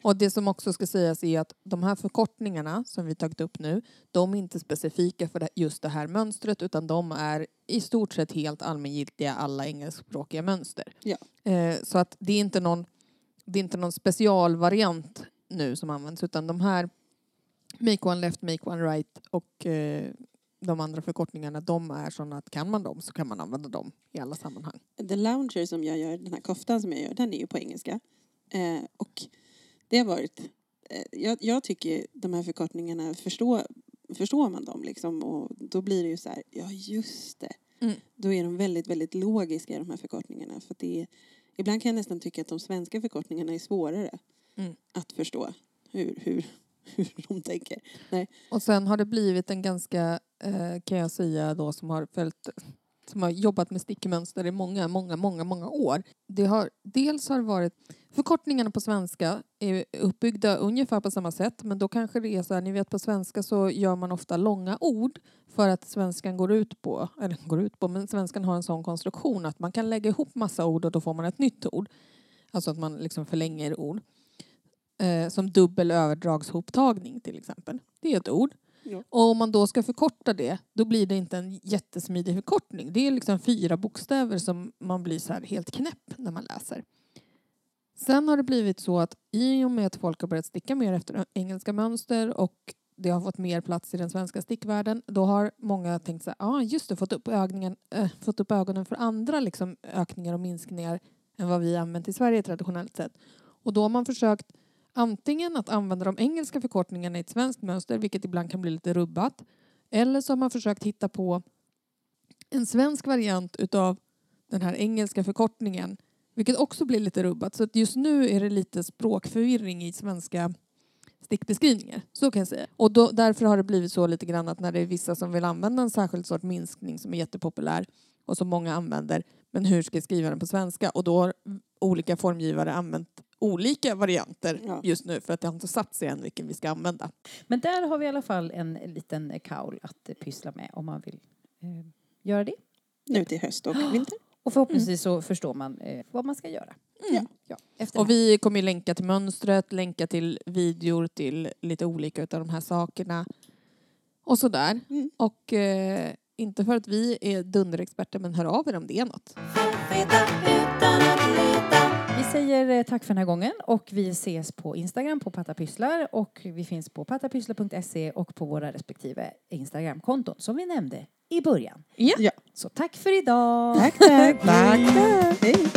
Och det som också ska sägas är att de här förkortningarna som vi tagit upp nu, de är inte specifika för just det här mönstret utan de är i stort sett helt allmängiltiga alla engelskspråkiga mönster. Ja. Eh, så att det är inte någon, det är inte någon specialvariant nu som används utan de här make one left, make one right och eh, de andra förkortningarna de är sådana att kan man dem så kan man använda dem i alla sammanhang. The Lounger som jag gör, den här koftan som jag gör, den är ju på engelska. Eh, och det har varit... Eh, jag, jag tycker de här förkortningarna, förstår, förstår man dem liksom och då blir det ju så här, ja just det. Mm. Då är de väldigt, väldigt logiska de här förkortningarna. För det är, ibland kan jag nästan tycka att de svenska förkortningarna är svårare Mm. att förstå hur, hur, <laughs> hur de tänker. Och sen har det blivit en ganska, eh, kan jag säga då, som har följt som har jobbat med stickmönster i många, många, många, många år. Det har, dels har varit förkortningarna på svenska är uppbyggda ungefär på samma sätt men då kanske det är så här, ni vet på svenska så gör man ofta långa ord för att svenskan går ut på, eller går ut på, men svenskan har en sån konstruktion att man kan lägga ihop massa ord och då får man ett nytt ord. Alltså att man liksom förlänger ord. Eh, som dubbel överdragshoptagning till exempel. Det är ett ord. Ja. Och om man då ska förkorta det, då blir det inte en jättesmidig förkortning. Det är liksom fyra bokstäver som man blir så här helt knäpp när man läser. Sen har det blivit så att i och med att folk har börjat sticka mer efter engelska mönster och det har fått mer plats i den svenska stickvärlden, då har många tänkt så här, ja ah, just det, fått upp, ögonen, äh, fått upp ögonen för andra liksom, ökningar och minskningar än vad vi använt i Sverige traditionellt sett. Och då har man försökt antingen att använda de engelska förkortningarna i ett svenskt mönster, vilket ibland kan bli lite rubbat, eller så har man försökt hitta på en svensk variant utav den här engelska förkortningen, vilket också blir lite rubbat. Så att just nu är det lite språkförvirring i svenska stickbeskrivningar. Så kan jag säga. Och då, därför har det blivit så lite grann att när det är vissa som vill använda en särskild sort minskning som är jättepopulär och som många använder, men hur ska jag skriva den på svenska? Och då har olika formgivare använt olika varianter Ja. just nu för att det har inte satt sig än vilken vi ska använda. Men där har vi i alla fall en liten kaul att pyssla med om man vill eh, göra det. Nu till höst och vinter. Och förhoppningsvis så förstår man eh, vad man ska göra. Ja. Ja, efter Och vi kommer ju länka till mönstret, länka till videor till lite olika utav de här sakerna. Och sådär. Mm. Och eh, inte för att vi är dunderexperter men hör av er om det är något säger eh, tack för den här gången och vi ses på Instagram på Pattapysslar och vi finns på pattapysslar.se och på våra respektive Instagramkonton som vi nämnde i början. Ja. ja. Så tack för idag. Tack, tack. <laughs> tack. Hej. Hej.